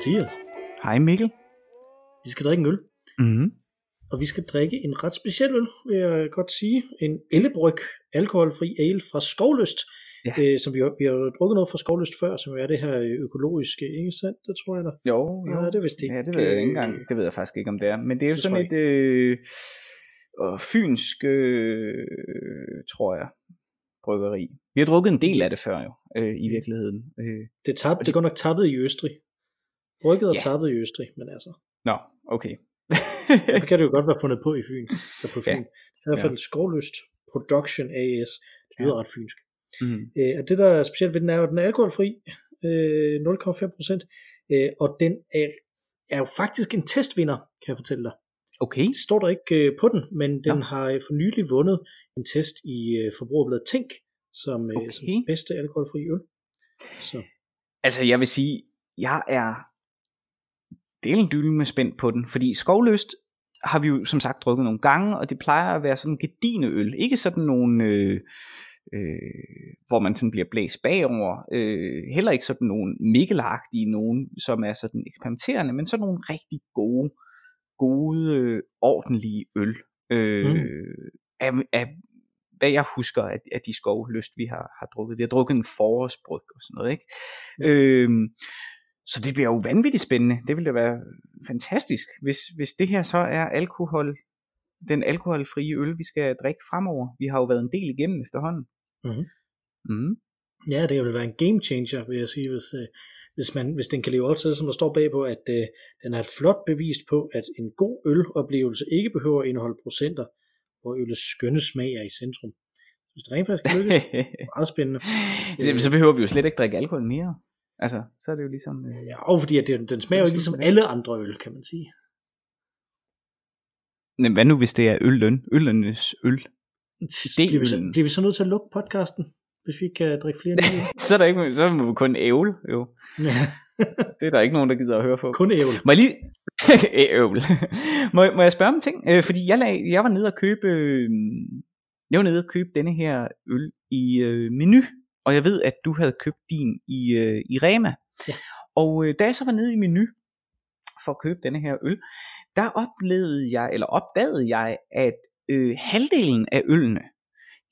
Mathias. Hej Mikkel. Vi skal drikke en øl. Mm-hmm. Og vi skal drikke en ret speciel øl, vil jeg godt sige. En ellebryg, alkoholfri ale fra Skovløst. Ja. Øh, som vi, har, vi har drukket noget fra Skovløst før, som er det her økologiske, ikke sandt? Det tror jeg da. Jo, jo. Ja, det vist ikke. Ja, det ved jeg ikke engang. Det ved jeg faktisk ikke, om det er. Men det er jo Det sådan et øh, øh, fynsk, øh, tror jeg, bryggeri. Vi har drukket en del af det før jo, øh, i virkeligheden. Øh. Det er, tab, det er godt nok tappet i Østrig. Brygget og Ja. tappet i Østrig, men altså, Nå, okay. det kan det jo godt være fundet på i Fyn. Eller på Ja. Fyn. I hvert fald Skovløst Production AS. Det lyder Ja. ret fynsk. mm. Øh, og det, der er specielt ved den, er jo, at den er alkoholfri, øh, 0,5 procent, øh, og den er, er jo faktisk en testvinder, kan jeg fortælle dig. Okay. Det står der ikke øh, på den, men den Nå. har øh, for nylig vundet en test i øh, forbrugerbladet Tænk, som, øh, Okay. som bedste alkoholfri øl. Så Altså, jeg vil sige, jeg er delen dylden med spændt på den, fordi skovløst har vi jo som sagt drukket nogle gange, og det plejer at være sådan gedine øl. Ikke sådan nogle, øh, øh, hvor man sådan bliver blæst bagover. Øh, heller ikke sådan nogle mikkelagtige nogen, som er sådan eksperimenterende, men sådan nogle rigtig gode, gode, øh, ordentlige øl. Øh, Mm. af, af, hvad jeg husker af, af de skovlyst, vi har, har drukket. Vi har drukket en forårsbryg og sådan noget, ikke? Øhm, så det bliver jo vanvittigt spændende. Det vil da være fantastisk, hvis, hvis det her så er alkohol, den alkoholfrie øl, vi skal drikke fremover. Vi har jo været en del igennem efterhånden. Mhm. Mm. ja, det vil være en game changer, vil jeg sige, hvis, øh, hvis, man, hvis den kan leve op til det, som der står bagpå, at øh, den er et flot bevis på, at en god øloplevelse ikke behøver at indeholde procenter, hvor ølets skønne smag er i centrum. Hvis det rent faktisk lykkes, meget spændende. så, så behøver vi jo slet ikke drikke alkohol mere. Altså, så er det jo ligesom... Øh, Ja, og fordi at det, den smager jo ikke ligesom alle andre øl, kan man sige. Men hvad nu, hvis det er ølløn? Øllenes øl? Bliver vi, så, bliver vi så nødt til at lukke podcasten, hvis vi kan drikke flere så er der ikke, så må vi kun ævle, jo. Ja, Det er der ikke nogen, der gider at høre på. kun ævl. Må jeg lige... Ævl. må, må jeg spørge om en ting? Øh, fordi jeg, lag, jeg var nede og købe... Øh, jeg var nede og købe denne her øl i øh, menu. Og jeg ved, at du havde købt din i, øh, i Rema. Ja. Og øh, da jeg så var nede i menu for at købe denne her øl, der oplevede jeg, eller opdagede jeg, at øh, halvdelen af ølene,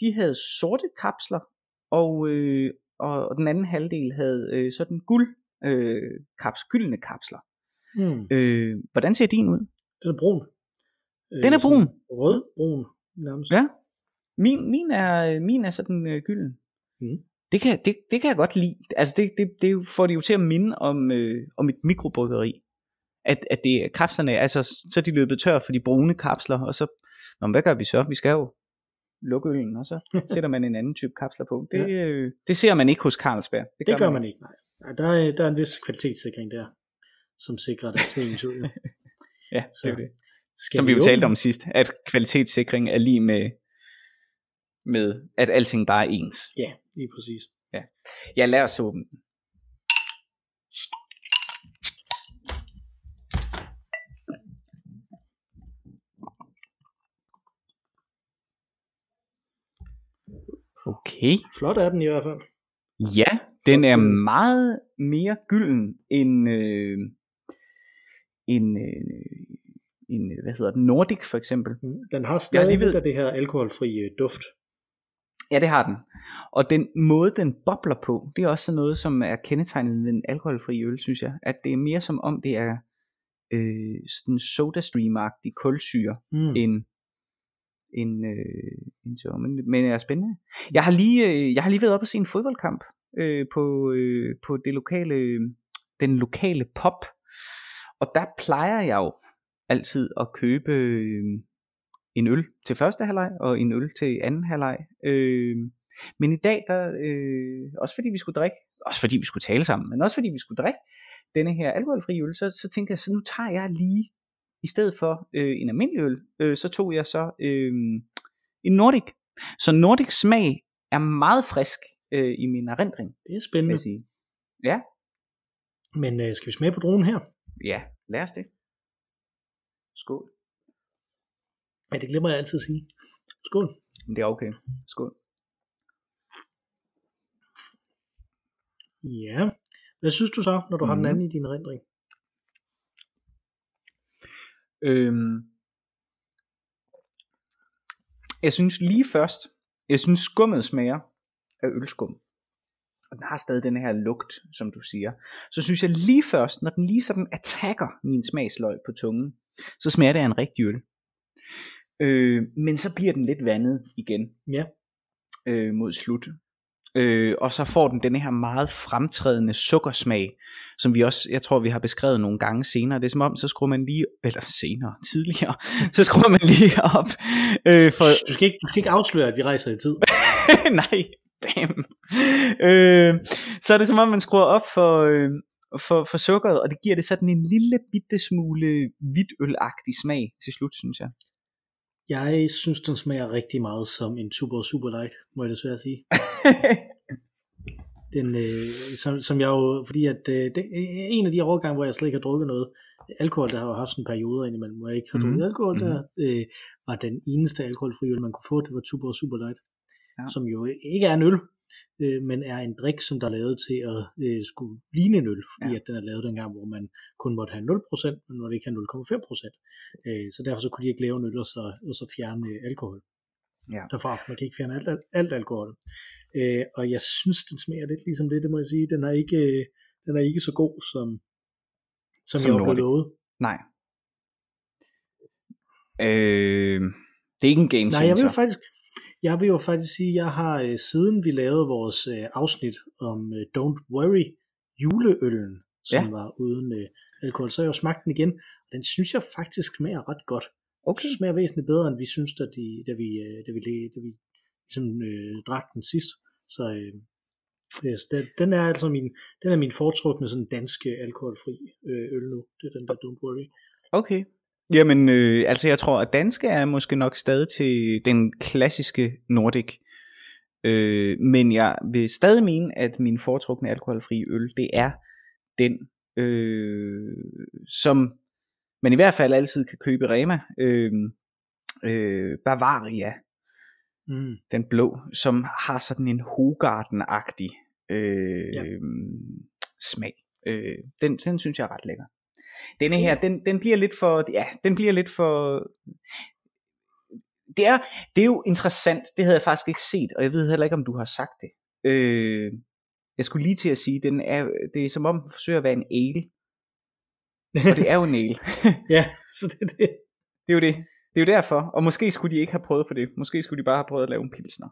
de havde sorte kapsler, og, øh, og den anden halvdel havde øh, sådan guld øh, kaps, gyldne kapsler. Mm. Øh, hvordan ser din ud? Den er brun. Øh, Den er brun? sådan Rød-brun nærmest. Ja. Min, min, er, min er sådan øh, gylden. Mm. Det kan, det, det kan jeg godt lide. Altså det, det, det får det jo til at minde om, øh, om et mikrobryggeri. At, at det er kapslerne, altså så er de løbet tør for de brune kapsler, og så, Nå, hvad gør vi så? Vi skal jo lukke øllen, og så sætter man en anden type kapsler på. Det, øh, det ser man ikke hos Carlsberg. Det gør man ikke, nej. nej der, er, der er en vis kvalitetssikring der, som sikrer, at det er ud. Ja, Så, det er det. Skal Som vi jo talte om sidst, at kvalitetssikring er lige med, med at alting bare er ens. Ja, lige præcis. Ja, lad os åbne den. Okay. Flot er den i hvert fald. Ja, den er meget mere gylden end, øh, end, øh, end, hvad hedder den, Nordic for eksempel. Mm. Den har Jeg stadig lidt ved- det her alkoholfri øh, duft. Ja, det har den. Og den måde, den bobler på, det er også noget, som er kendetegnet ved en alkoholfri øl, synes jeg. At det er mere som om, det er øh, sådan sodastream-agtig kulsyre, Mm. end, end, øh, end så. Men, men er spændende. Jeg har lige, øh, jeg har lige været op og se en fodboldkamp øh, på, øh, på det lokale, den lokale pop. Og der plejer jeg jo altid at købe øh, en øl til første halvleg og en øl til anden halvleg. Øh, men i dag, der, øh, også fordi vi skulle drikke, også fordi vi skulle tale sammen, men også fordi vi skulle drikke denne her alkoholfri øl, så, så tænkte jeg, så nu tager jeg lige, i stedet for øh, en almindelig øl, øh, så tog jeg så øh, en Nordic. Så Nordic smag er meget frisk øh, i min erindring, Det er spændende. jeg sige. Ja, Men øh, skal vi smage på dronen her? ja, lad os det. Skål. Ja, det glemmer jeg altid at sige. Skål. Men det er okay. Skål. Ja. Hvad synes du så, når du mm. har den Mhm. anden i din erindring? Øhm, jeg synes lige først, jeg synes skummet smager af ølskum. Og den har stadig den her lugt, som du siger. Så synes jeg lige først, når den lige sådan attacker min smagsløg på tungen, så smager det af en rigtig øl. Øh, men så bliver den lidt vandet igen Ja. øh, mod slut. Øh, og så får den den her meget fremtrædende sukkersmag, som vi også, jeg tror vi har beskrevet nogle gange senere. Det er som om, så skruer man lige, eller senere, tidligere, så skruer man lige op. Øh, for, Du skal, ikke, du skal ikke afsløre, at vi rejser i tid. nej, damn. Øh, så er det som om, man skruer op for, øh, for, for sukkeret, og det giver det sådan en lille bitte smule hvidtølagtig smag til slut, synes jeg. Jeg synes, den smager rigtig meget som en super, super light, må jeg desværre sige. Den, øh, som, som jeg jo, fordi at øh, det, en af de årgange, hvor jeg slet ikke har drukket noget alkohol, der har jo haft sådan perioder indimellem, hvor jeg ikke har drukket Mhm. alkohol, der øh, var den eneste alkoholfri øl, man kunne få, det var super, super light. Ja. Som jo ikke er en øl, øh, men er en drik, som der er lavet til at øh, skulle ligne en øl, fordi Ja. at den er lavet dengang, hvor man kun måtte have 0%, men måtte ikke have 0,5%. Øh, så derfor så kunne de ikke lave en øl og så, og så fjerne øh, alkohol Ja. derfra. Man kan ikke fjerne alt, alt, alt alkohol. Øh, og jeg synes, den smager lidt ligesom det, det må jeg sige. Den er ikke, øh, den er ikke så god, som, som, Som jeg blevet lovet. Nej. Øh, det er ikke en game Nej, jeg vil changer. faktisk, jeg vil jo faktisk sige, jeg har øh, siden vi lavede vores øh, afsnit om øh, Don't Worry juleøllen, som Ja. var uden alkohol, så har jeg jo smagt den igen. Og den synes jeg faktisk smager ret godt. Okay. Den smager væsentligt bedre, end vi synes, da, de, da vi, da vi, da vi ligesom, øh, drak den sidst. Så øh, så den, den er altså min, den er min foretrukne sådan danske alkoholfri øh, øl nu. Det er den der Don't Worry. Okay. Jamen, øh, altså jeg tror, at danske er måske nok stadig til den klassiske Nordic. Øh, men jeg vil stadig mene, at min foretrukne alkoholfri øl, det er den, øh, som man i hvert fald altid kan købe i Rema. Øh, øh, Bavaria, Mm. den blå, som har sådan en Hogarden-agtig øh, Ja. smag. Øh, den, den synes jeg er ret lækker. Denne her, den, den bliver lidt for, ja, den bliver lidt for, det er, det er jo interessant, det havde jeg faktisk ikke set, og jeg ved heller ikke, om du har sagt det. Øh, jeg skulle lige til at sige, den er, det er som om, den forsøger at være en ale, og det er jo en ale. ja, så det er det. det er jo det. Det er jo derfor, og måske skulle de ikke have prøvet på det. Måske skulle de bare have prøvet at lave en pilsner.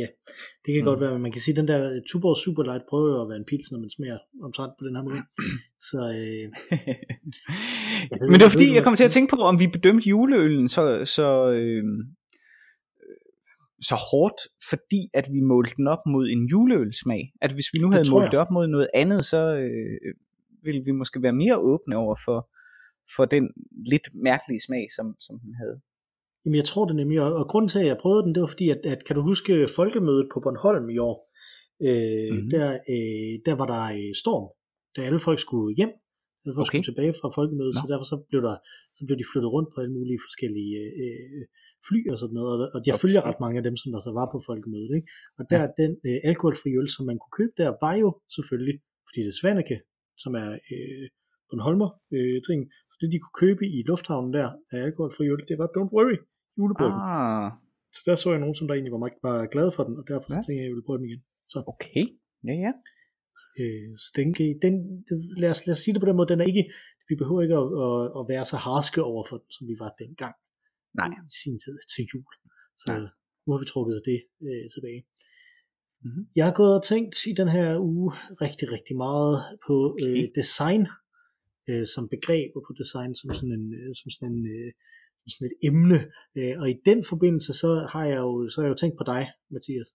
Ja, det kan Mm. godt være, men man kan sige, at den der Tuborg Superlight prøver jo at være en pils, når man smager omtrent på den her måde. Så øh, ved- Men det var jeg fordi, jeg du kom til at tænke på, om vi bedømte juleølen så, så, øh, så hårdt, fordi at vi målte den op mod en juleølsmag. At hvis vi nu Det havde tror målt jeg. det op mod noget andet, så øh, ville vi måske være mere åbne over for, for den lidt mærkelige smag, som, som den havde. Jamen, jeg tror det nemlig, og, og grunden til, at jeg prøvede den, det var fordi, at, at kan du huske folkemødet på Bornholm i år? Øh, Mhm. mm. der, øh, der var der øh, storm, da alle folk skulle hjem, alle folk Okay. skulle tilbage fra folkemødet, Nå. så derfor så blev, der, så blev de flyttet rundt på alle mulige forskellige øh, fly og sådan noget, og, og jeg Okay. følger ret mange af dem, som der så var på folkemødet, ikke? og der den øh, alkoholfri øl, som man kunne købe der, var jo selvfølgelig, fordi det er Svaneke, som er øh, Bornholmer øh, ting, så det de kunne købe i lufthavnen der af alkoholfri øl, det var Don't Worry, julebryggen. Ah, Så der så jeg nogen, som der egentlig var, meget, var glade for den, og derfor Ja. tænkte jeg, at jeg ville prøve den igen. Så, okay. Ja, ja. øh, så den, den, lad, os, lad os sige det på den måde, den er ikke, vi behøver ikke at, at, at være så harske over for den, som vi var dengang Nej. i sin tid til jul. Så Nej. nu har vi trukket det øh, tilbage. Mhm. Jeg har gået og tænkt i den her uge rigtig, rigtig meget på øh, Okay. design øh, som begreb, og på design som sådan, en, øh, som sådan, en, øh, som sådan et emne. Øh, og i den forbindelse, så har jeg jo, så har jeg jo tænkt på dig, Mathias.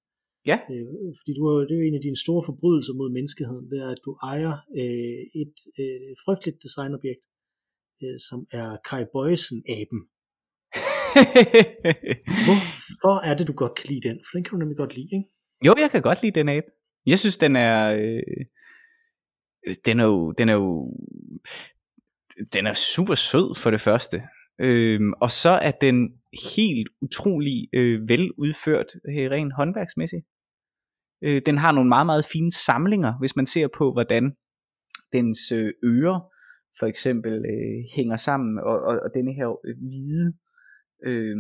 Ja. Øh, fordi du er, det er jo en af dine store forbrydelser mod menneskeheden, det er, at du ejer øh, et øh, frygteligt designobjekt, øh, som er Kai Bøjsen-aben. Hvorfor er det, du godt kan lide den? For den kan du nemlig godt lide, ikke? Jo, jeg kan godt lide den abe. Jeg synes, den er... Øh, den er jo... Den er jo den er super sød for det første. Øhm, og så er den helt utrolig øh, vel udført øh, rent håndværksmæssigt. Øh, den har nogle meget, meget fine samlinger, hvis man ser på, hvordan dens øh, ører for eksempel øh, hænger sammen, og, og, og denne her øh, hvide, øh,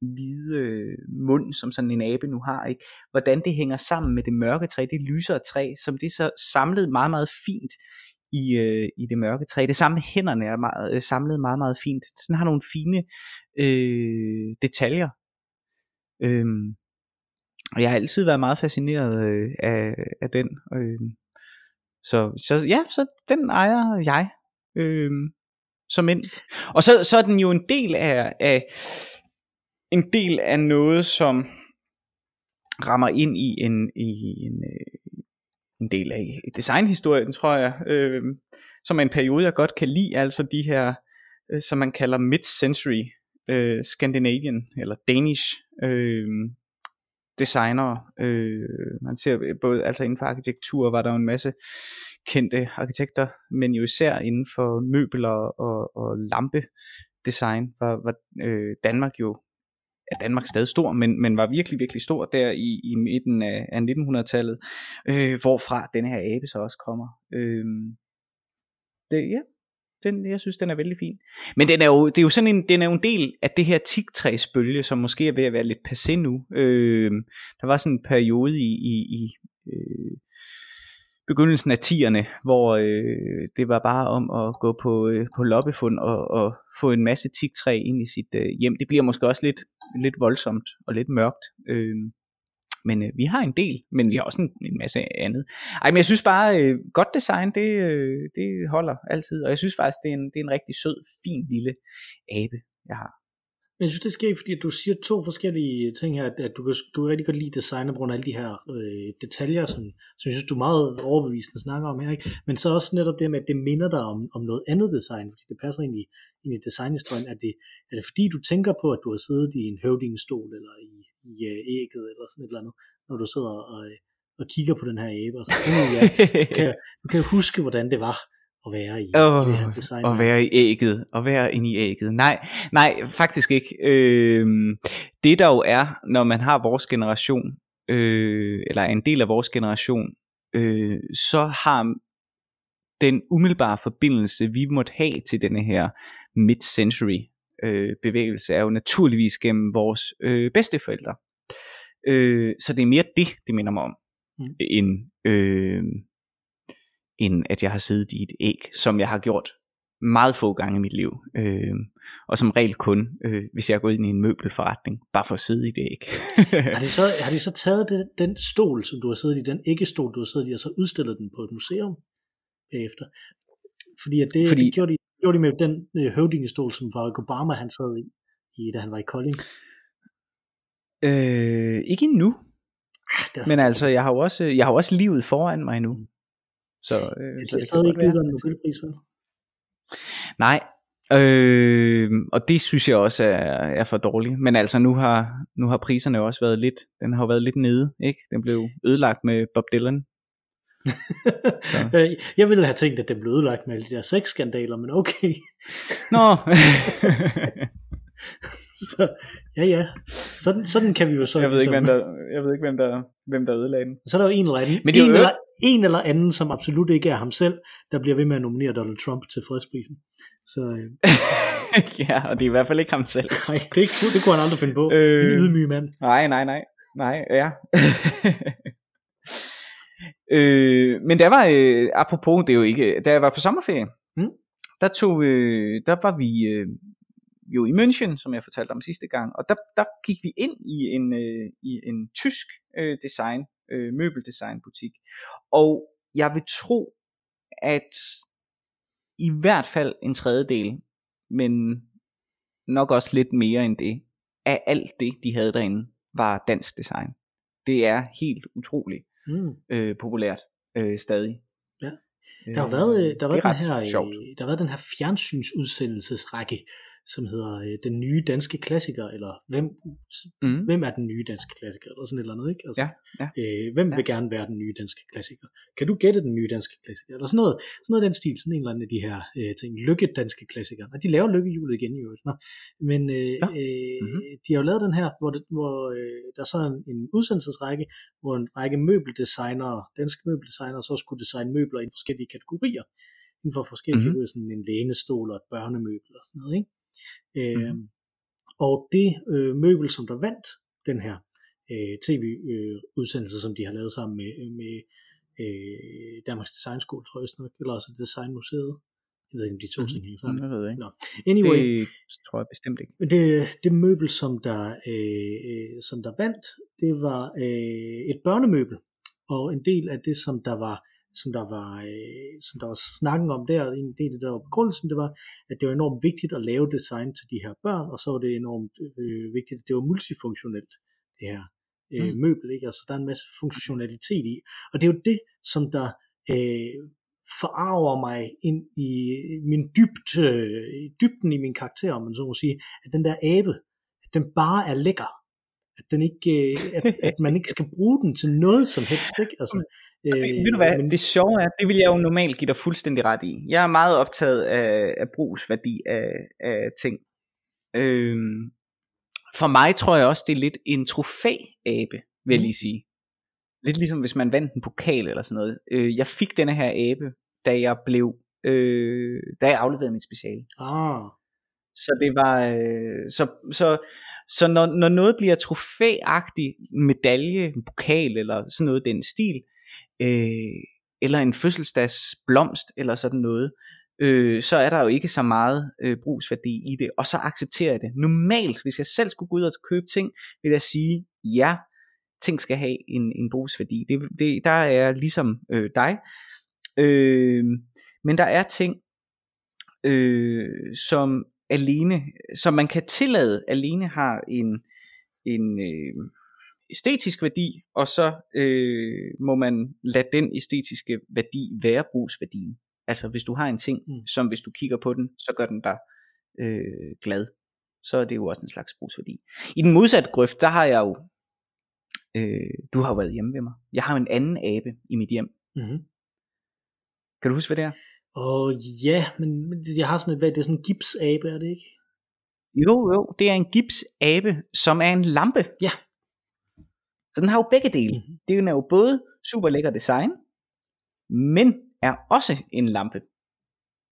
hvide øh, mund, som sådan en abe nu har, ikke? hvordan det hænger sammen med det mørke træ, det lysere træ, som det så samlet meget, meget fint i, øh, i det mørke træ. Det samme hænderne er meget, øh, samlet meget, meget fint. Den har nogle fine øh, detaljer. Øhm, og jeg har altid været meget fascineret øh, af, af den. Øh, så, så ja, så den ejer jeg øh, som ind. Og så, så er den jo en del af, af en del af noget, som rammer ind i en, i en, øh, en del af designhistorien, tror jeg, øh, som er en periode, jeg godt kan lide, altså de her, øh, som man kalder mid-century øh, Scandinavian, eller Danish øh, designer. Øh, man ser både, altså inden for arkitektur var der jo en masse kendte arkitekter, men jo især inden for møbler og, og lampe design var, var øh, Danmark jo er Danmark stadig stor, men, men var virkelig, virkelig stor der i, i midten af, af 1900-tallet, øh, hvorfra den her abe så også kommer. Øh, det, ja, den, jeg synes, den er vældig fin. Men den er jo, det er jo sådan en, den er jo en del af det her tigtræsbølge, som måske er ved at være lidt passé nu. Øh, der var sådan en periode i, i, i øh, begyndelsen af 10'erne, hvor øh, det var bare om at gå på, øh, på loppefund og, og få en masse tigtræ ind i sit øh, hjem. Det bliver måske også lidt, lidt voldsomt og lidt mørkt. Øh, men øh, vi har en del, men vi har også en, en masse andet. Ej, men jeg synes bare, øh, godt design, det, øh, det holder altid. Og jeg synes faktisk, det er en, det er en rigtig sød, fin lille abe, jeg har. Men jeg synes, det sker, fordi du siger to forskellige ting her, at du kan, du kan rigtig godt lide design på grund af alle de her øh, detaljer, som, som jeg synes, du er meget overbevisende snakker om her. Ikke? Men så også netop det med, at det minder dig om, om noget andet design, fordi det passer ind i, ind i designhistorien. Er det, er det fordi, du tænker på, at du har siddet i en høvdingestol, eller i, i uh, ægget, eller sådan et eller andet, når du sidder og, og kigger på den her abe? Og så, ja, du, kan, du kan huske, hvordan det var at være i, oh, det her design. At være i ægget, at være inde i ægget. Nej, nej, faktisk ikke. Øh, det der jo er, når man har vores generation, øh, eller er en del af vores generation, øh, så har den umiddelbare forbindelse, vi måtte have til denne her mid-century øh, bevægelse, er jo naturligvis gennem vores øh, bedsteforældre. Øh, så det er mere det, det minder mig om, mm. end øh, end at jeg har siddet i et æg, som jeg har gjort meget få gange i mit liv. Øh, og som regel kun, øh, hvis jeg er gået ind i en møbelforretning, bare for at sidde i det æg. har, de så, har de så taget det, den stol, som du har siddet i, den æggestol, du har siddet i, og så udstillet den på et museum bagefter? Fordi, at det, Fordi... det gjorde, de, gjorde de med den øh, høvdingestol, som Barack Obama han sad i, i, da han var i Kolding. Øh, ikke endnu. Ah, Men altså, jeg har, jo også, jeg har jo også livet foran mig nu. Så, øh, så det er stadig ikke givet en Nobelpris, vel? Nej, Øh, og det synes jeg også er, er for dårligt. Men altså nu har, nu har priserne også været lidt, den har været lidt nede, ikke? Den blev ødelagt med Bob Dylan. så. Jeg ville have tænkt, at den blev ødelagt med alle de der sexskandaler, men okay. Nå. så, ja, ja. Sådan, sådan kan vi jo så... Jeg ved ikke, hvem der, jeg ved ikke hvem, der, hvem der ødelagde den. Så er der jo en eller anden, Men en, eller, en eller anden, som absolut ikke er ham selv, der bliver ved med at nominere Donald Trump til fredsprisen. Så, øh. ja, og det er i hvert fald ikke ham selv. Nej, det, det kunne han aldrig finde på. Øh, en ydmyg mand. Nej, nej, nej. Nej, ja. øh, men der var, øh, apropos, det er jo ikke, da jeg var på sommerferie, mm. der, tog, øh, der var vi, øh, jo i München, som jeg fortalte om sidste gang, og der, der gik vi ind i en, øh, i en tysk øh, design, øh, møbeldesignbutik, og jeg vil tro, at i hvert fald en tredjedel, men nok også lidt mere end det, af alt det, de havde derinde, var dansk design. Det er helt utroligt mm. øh, populært øh, stadig. Ja. Der har været, øh, der har været den her, sjovt. der har været den her fjernsynsudsendelsesrække, som hedder øh, Den nye danske klassiker, eller hvem, mm. hvem er den nye danske klassiker, eller sådan et eller andet, ikke? Altså, ja, ja. Øh, hvem ja. vil gerne være den nye danske klassiker? Kan du gætte den nye danske klassiker? Eller sådan noget, sådan noget den stil, sådan en eller anden af de her øh, ting. Lykke danske klassikere. Og de laver lykkehjulet igen i øvrigt. Men øh, ja. øh, mm-hmm. de har jo lavet den her, hvor, det, hvor øh, der er så en, en udsendelsesrække, hvor en række møbeldesignere, danske møbeldesignere, så skulle designe møbler i forskellige kategorier. inden for forskellige Mhm. mm-hmm. sådan en lænestol og et børnemøbel og sådan noget. Ikke? Øh, Mhm. Og det øh, møbel, som der vandt den her øh, tv-udsendelse, som de har lavet sammen med, med øh, Danmarks Designskole, tror jeg nok, eller også Designmuseet. Jeg ved ikke, om de to Mhm. ting hænger sammen. Jeg ved ikke. Nå. Anyway, Det tror jeg bestemt ikke. det, det møbel, som der, øh, øh, som der vandt, det var øh, et børnemøbel. Og en del af det, som der var som der var, øh, som der var snakken om der, en del af det, der var begrundelsen, det var, at det var enormt vigtigt at lave design til de her børn, og så var det enormt øh, vigtigt, at det var multifunktionelt, det her øh, Mm. møbel, ikke? Altså, der er en masse funktionalitet i, og det er jo det, som der øh, forarver mig ind i min dybt, øh, dybden i min karakter, om man så må sige, at den der abe, at den bare er lækker. At, den ikke, øh, at, at man ikke skal bruge den til noget som helst. Ikke? Altså, Og det, ved du hvad, men, det sjove er, det vil jeg jo normalt give dig fuldstændig ret i. Jeg er meget optaget af, af brugsværdi af, af ting. Øhm, for mig tror jeg også, det er lidt en trofæabe, vil jeg Mm. lige sige. Lidt ligesom hvis man vandt en pokal eller sådan noget. Øh, jeg fik denne her abe, da jeg blev, øh, da jeg afleverede mit speciale. ah, Så det var, øh, så, så, så når, når noget bliver trofæagtig medalje, pokal eller sådan noget den stil, øh, eller en fødselsdagsblomst eller sådan noget, øh, så er der jo ikke så meget øh, brugsværdi i det, og så accepterer jeg det. Normalt, hvis jeg selv skulle gå ud og købe ting, vil jeg sige, ja, ting skal have en, en brugsværdi. Det, det, der er jeg ligesom øh, dig. Øh, men der er ting, øh, som alene, som man kan tillade alene har en, en øh, æstetisk værdi, og så øh, må man lade den æstetiske værdi være brugsværdien. Altså hvis du har en ting, Mm. mm. som hvis du kigger på den, så gør den dig øh, glad, så er det jo også en slags brugsværdi. I den modsatte grøft, der har jeg jo, øh, du har jo været hjemme ved mig, jeg har jo en anden abe i mit hjem. mm-hmm. Kan du huske, hvad det er? Og ja, men men jeg har sådan et, hvad, det er sådan en gipsabe, er det ikke? Jo, jo, det er en gipsabe, som er en lampe. Ja. Så den har jo begge dele. Mhm. Det er jo både super lækker design, men er også en lampe.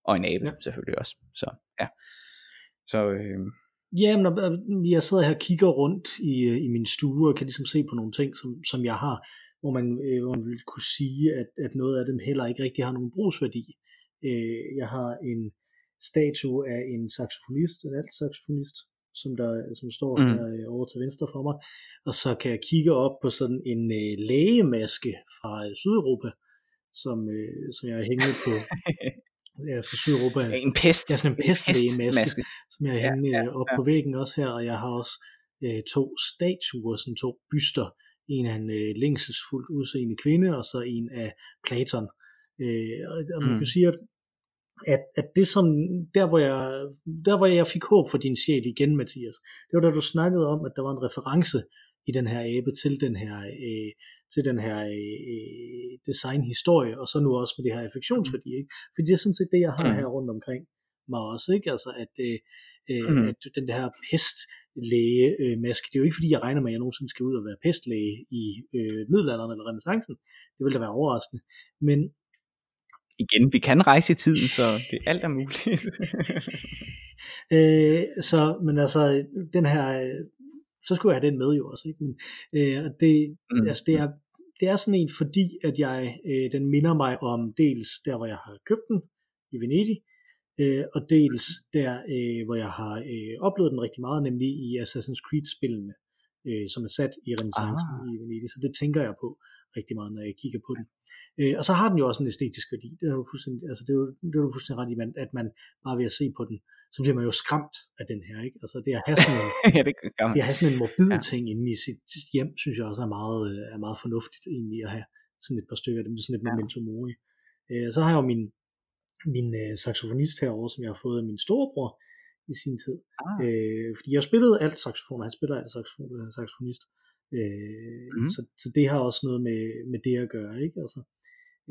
Og en abe Ja. selvfølgelig også. Så ja. Så øh, Ja, men når- jeg sidder her og kigger rundt i, øh, i min stue og kan ligesom se på nogle ting, som, som jeg har, hvor man, øh, hvor man vil kunne sige, at, at noget af dem heller ikke rigtig har nogen brugsværdi. Øh, jeg har en statue af en saxofonist, en alt saxofonist, som, der, som står mm. Her øh, over til venstre for mig, og så kan jeg kigge op på sådan en øh, lægemaske fra øh, Sydeuropa, som, øh, som jeg har hængt på ja, fra Sydeuropa. en pest. Ja, sådan en pestlægemaske pestmaske. som jeg har Ja, hængt ja, ja, op ja. på væggen også her, og jeg har også øh, to statuer, sådan to byster. En af en øh, længselsfuldt udseende kvinde, og så en af Platon. Øh, og, og man Mm. kan sige, at, at, at det som, der hvor, jeg, der hvor jeg fik håb for din sjæl igen, Mathias, det var da du snakkede om, at der var en reference i den her abe til den her, øh, til den her øh, designhistorie, og så nu også med det her affektionsværdi. Ikke? For det er sådan set det, jeg har Mm. her rundt omkring mig også, ikke? Altså at, øh, øh, Mhm. at den der pestlæge øh, maske, det er jo ikke fordi, jeg regner med, at jeg nogensinde skal ud og være pestlæge i øh, middelalderen eller renaissancen. Det ville da være overraskende. Men Igen, vi kan rejse i tiden, så det alt er muligt. Øh, så, men altså, den her, så skulle jeg have den med jo også, ikke? Men, øh, og det, mm. Mm. altså, det, er, det er sådan en, fordi at jeg, øh, den minder mig om dels der, hvor jeg har købt den i Venedig, øh, og dels der, øh, hvor jeg har øh, oplevet den rigtig meget, nemlig i Assassin's Creed-spillene, øh, som er sat i renaissancen Ah. i Venedig, så det tænker jeg på rigtig meget, når jeg kigger på den. Øh, og så har den jo også en æstetisk værdi. Det er jo fuldstændig, altså det er jo, det er jo fuldstændig ret i, at man bare ved at se på den, så bliver man jo skræmt af den her. Ikke? Altså det at have sådan en, ja, det man. det at have sådan en morbid ja. Ting inde i sit hjem, synes jeg også er meget, øh, er meget fornuftigt egentlig at have sådan et par stykker af dem. Det er sådan et Ja. memento mori. Øh, så har jeg jo min, min øh, saxofonist herovre, som jeg har fået af min storebror i sin tid. Ah. Øh, fordi jeg spillede alt saxofon, og han spiller alt saxofon, den her saxofonist. Øh, mm. Mhm. så, så det har også noget med, med det at gøre, ikke? Altså,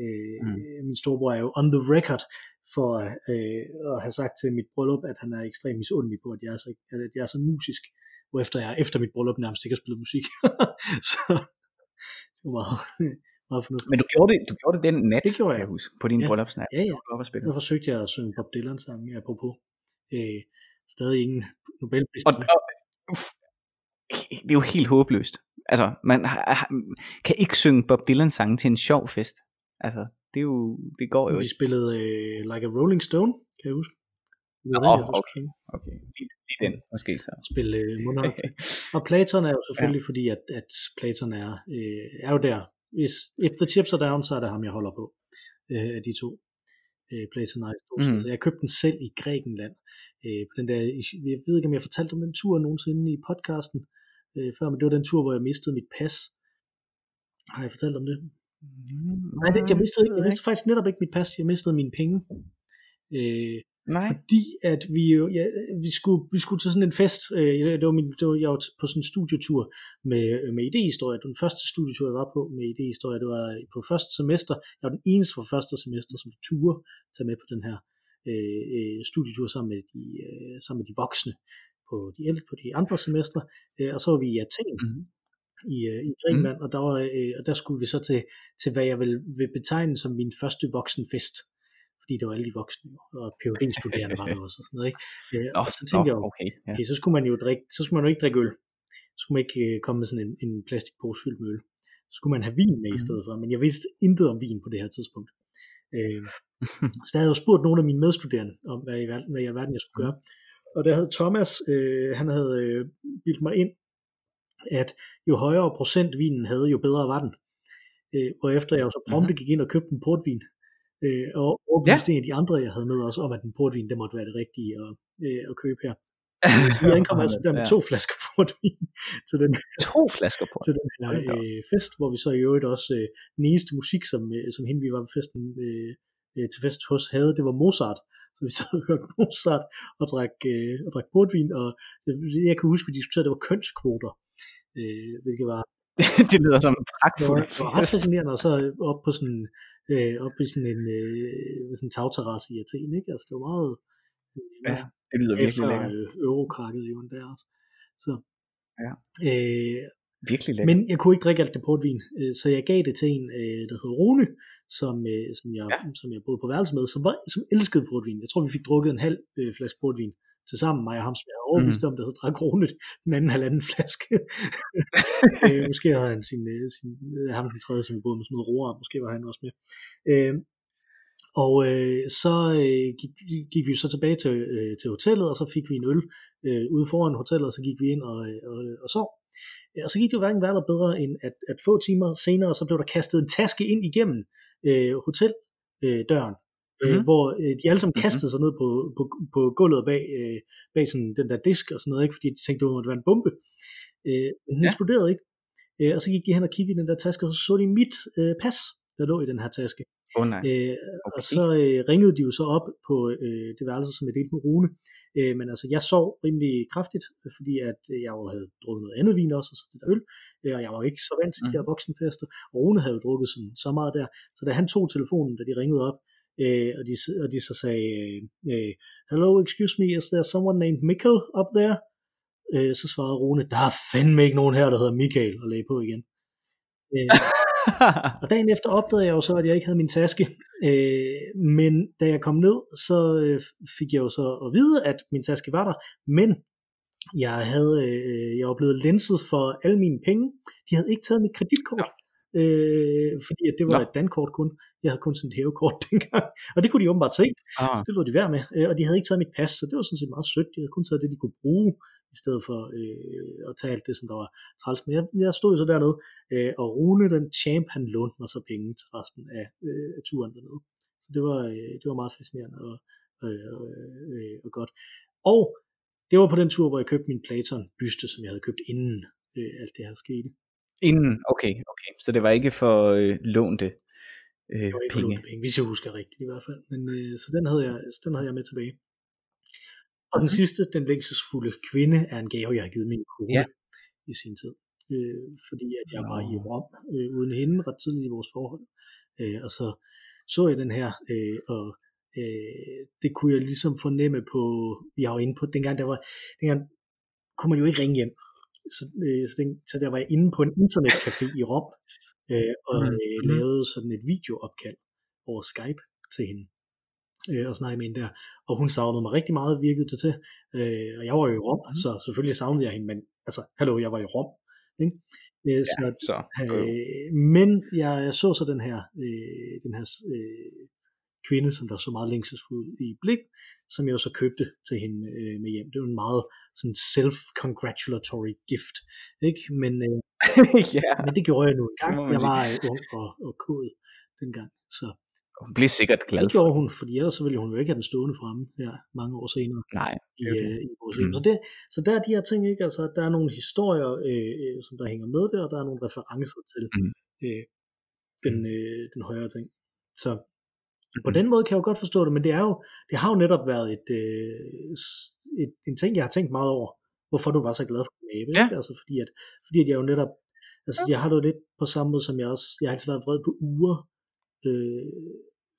øh, Mm. Min storebror er jo on the record for øh, at have sagt til mit bryllup, at han er ekstremt misundelig på, at jeg er så, at jeg er så musisk, hvorefter jeg efter mit bryllup nærmest ikke har spillet musik. så det var meget, Meget fornuftigt. Men du gjorde det, du gjorde det den nat, Det gjorde kan jeg. jeg huske, på din Ja. bryllupsnat. Ja, ja. Du var op og spille. Der forsøgte jeg at synge Bob Dylan sang, apropos. Øh, stadig ingen Nobelpris. Og, og, det er jo helt håbløst. Altså, man har- kan ikke synge Bob Dylan sange til en sjov fest. Altså, det er jo, det går jo Vi ikke. spillede øh, Like a Rolling Stone, kan jeg huske. Nå, jeg husker. okay. Okay, lige, den, måske så. Spille øh, mundharp. Og Platon er jo selvfølgelig ja. fordi, at, at Platon er, øh, er jo der. Hvis, the chips are down, så er det ham, jeg holder på. Øh, af de to. Øh, Platon og Aristoteles. Mm. Så jeg købte den selv i Grækenland. Øh, på den der, jeg ved ikke, om jeg fortalte om den tur nogensinde i podcasten øh, før, men det var den tur, hvor jeg mistede mit pas. Har jeg fortalt om det? Nej, det, jeg, mistede, ikke- jeg mistede faktisk netop ikke mit pas. Jeg mistede mine penge. Øh, Nej. fordi at vi jo, ja, vi, skulle, vi skulle til sådan en fest, øh, det var min, det var, jeg var på sådan en studietur med, med idehistorie, det var den første studietur, jeg var på med idehistorie, det var på første semester, jeg var den eneste fra første semester, som turde tage med på den her øh, øh, studietur sammen med, de, øh, sammen med de voksne på de, på de andre semestre, øh, og så var vi i Athen, Mhm. i, øh, i Grækenland, mm. og, der var, øh, og der skulle vi så til, til hvad jeg vil, vil betegne som min første voksenfest, fordi det var alle de voksne, og PhD-studerende var der også, og sådan noget, ikke? Øh, og så tænkte jeg okay. Okay, så skulle man jo drikke, så skulle man jo ikke drikke øl, så skulle man ikke øh, komme med sådan en, en plastikpose fyldt med øl, så skulle man have vin med i Mhm. stedet for, men jeg vidste intet om vin på det her tidspunkt. Øh, så der havde jeg jo spurgt nogle af mine medstuderende om, hvad i, verden, hvad i alverden jeg skulle gøre, og der havde Thomas, øh, han havde øh, bildt mig ind, at jo højere procent vinen havde, jo bedre var den. Øh, og efter jeg jo så prompte gik ind og købte en portvin, øh, og overbeviste ja. en af de andre, jeg havde med også, om at en portvin, det måtte være det rigtige at, øh, at købe her. Så jeg ankom altså der med Ja. to flasker portvin til den, To flasker på. til den her øh, fest, hvor vi så i øvrigt også øh, den eneste musik, som, øh, som hende vi var ved festen øh, øh, til fest hos havde, det var Mozart. Så vi sad og hørte Mozart og drak, øh, og drak portvin, og jeg, jeg kan huske, vi diskuterede, at det var kønskvoter, øh, hvilket var det lyder som en pragtfuld det var ret fascinerende, og så op på sådan, øh, op i sådan en, øh, sådan en tagterrasse i Athen, ikke? Altså, det var meget, Ja, det lyder virkelig efter lækkert. øh, eurokrakket jo der også. Så, Ja. øh, Virkelig lækkert. men jeg kunne ikke drikke alt det portvin, øh, så jeg gav det til en, øh, der hed Rune, som, øh, som, jeg, Ja. som jeg boede på værelse med, som, var, som elskede portvin. Jeg tror, vi fik drukket en halv øh, flaske portvin til sammen, mig og ham, som jeg havde overbevist mm. om, der så drak Rune den anden halvanden flaske. øh, måske havde han sin, øh, sin øh, ham den tredje, som vi boede med noget roer, måske var han også med. Øh, og øh, så øh, gik, gik vi så tilbage til, øh, til hotellet, og så fik vi en øl øh, ude foran hotellet, og så gik vi ind og, øh, og, og sov. Ja, Og så gik det jo hverken værre eller bedre, end at, at få timer senere, så blev der kastet en taske ind igennem øh, hoteldøren, øh, døren, Mhm. hvor øh, de alle sammen Mhm. kastede sig ned på, på, på gulvet bag, øh, bag sådan den der disk og sådan noget, ikke? fordi de tænkte, det måtte være en bombe. Øh, men den ja. eksploderede ikke. Øh, og så gik de hen og kiggede i den der taske, og så så de mit øh, pas, der lå i den her taske. Oh, nej. Øh, Okay. og så øh, ringede de jo så op på øh, det værelse, som jeg delte med Rune. Øh, men altså, jeg sov rimelig kraftigt, øh, fordi at øh, jeg jo havde drukket noget andet vin også, og så det der øl. Øh, og jeg var ikke så vant til de Mhm. der voksenfester. Og Rune havde jo drukket sådan, så meget der. Så da han tog telefonen, da de ringede op, øh, og, de, og de så sagde, øh, Hello, excuse me, is there someone named Mikkel up there? Øh, så svarede Rune, der er fandme ikke nogen her, der hedder Michael, og lagde på igen. Øh, og dagen efter opdagede jeg jo så, at jeg ikke havde min taske. Øh, men da jeg kom ned, så øh, fik jeg jo så at vide, at min taske var der. Men jeg havde, øh, jeg var blevet lenset for alle mine penge. De havde ikke taget mit kreditkort. Øh, fordi at det var Nå. et dankort kun. Jeg havde kun sådan et hævekort dengang. Og det kunne de åbenbart se. ah, Så det lå de værd med. Øh, og de havde ikke taget mit pas, så det var sådan set meget sødt. De havde kun taget det, de kunne bruge, i stedet for øh, at tage alt det, som der var træls. Men jeg, jeg stod jo så dernede, øh, og Rune, den champ, han lånte mig så penge til resten af, øh, af turen dernede. Så det var, øh, det var meget fascinerende og, øh, øh, og godt. Og det var på den tur, hvor jeg købte min Platon byste, som jeg havde købt inden øh, alt det her skete. inden, okay, okay. Så det var ikke for øh, lånte øh, Det var ikke for penge. penge, hvis jeg husker rigtigt i hvert fald. Men, øh, så den havde, jeg, den havde jeg med tilbage. Og den Mhm. sidste, den længselsfulde kvinde, er en gave, jeg har givet min kone Ja. i sin tid. Øh, fordi at jeg var i Rom øh, uden hende ret tidligt i vores forhold. Øh, og så så jeg den her, øh, og øh, det kunne jeg ligesom fornemme på, jeg var inde på, dengang der var, dengang kunne man jo ikke ringe hjem. Så, øh, så, den, så der var jeg inde på en internetcafé i Rom, øh, og Mhm. øh, Mhm. lavede sådan et videoopkald over Skype til hende øh, og snakkede med hende der. Og hun savnede mig rigtig meget, virkede det til. Øh, og jeg var jo i Rom, Mhm. så selvfølgelig savnede jeg hende, men altså, hallo, jeg var i Rom. Ikke? Øh, så, Så, øh, men jeg så så den her, øh, den her øh, kvinde, som der så meget længselsfuld i blik, som jeg jo så købte til hende øh, med hjem. Det var en meget sådan self-congratulatory gift. Ikke? Men, øh, ja, men det gjorde jeg nu en gang. Jeg var øh, ung og, og kod dengang. Så hun blev sikkert glad det gjorde hun, fordi ellers så ville hun jo ikke have den stående fremme her mange år senere Nej, i, det det. øh, i vores. Mm. Så, det, så der er de her ting, ikke? Altså, der er nogle historier, øh, øh, som der hænger med der, og der er nogle referencer til Mm. øh, den, øh, den højere ting. Så på Mm. den måde kan jeg jo godt forstå det, men det, er jo, det har jo netop været et, øh, et, en ting, jeg har tænkt meget over, hvorfor du var så glad for abe. Ja. Ikke? Altså, fordi, at, fordi at jeg jo netop, altså jeg har det jo lidt på samme måde, som jeg også, jeg har altid været vred på uger, øh,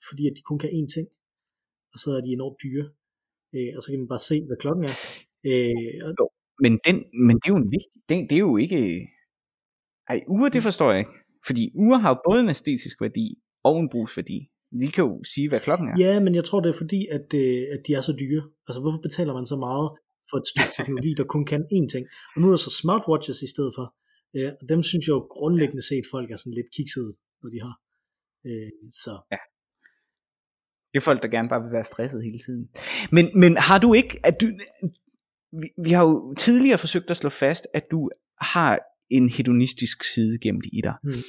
fordi at de kun kan én ting, og så er de enormt dyre, øh, og så kan man bare se, hvad klokken er. Øh, og, Men, den, men det er jo en vigtig, det, det er jo ikke, ej, uger det forstår jeg ikke, fordi uger har jo både en æstetisk værdi og en brugsværdi. De kan jo sige, hvad klokken er. ja, men jeg tror, det er fordi, at, øh, at de er så dyre. Altså, hvorfor betaler man så meget for et stykke teknologi, der kun kan én ting? Og nu er der så smartwatches i stedet for. Øh, og dem synes jeg jo grundlæggende set, folk er sådan lidt kiksede, når de har. Øh, så Det er folk, der gerne bare vil være stresset hele tiden. Men, men har du ikke, at du, vi, vi har jo tidligere forsøgt at slå fast, at du har en hedonistisk side gemt i dig. Hmm.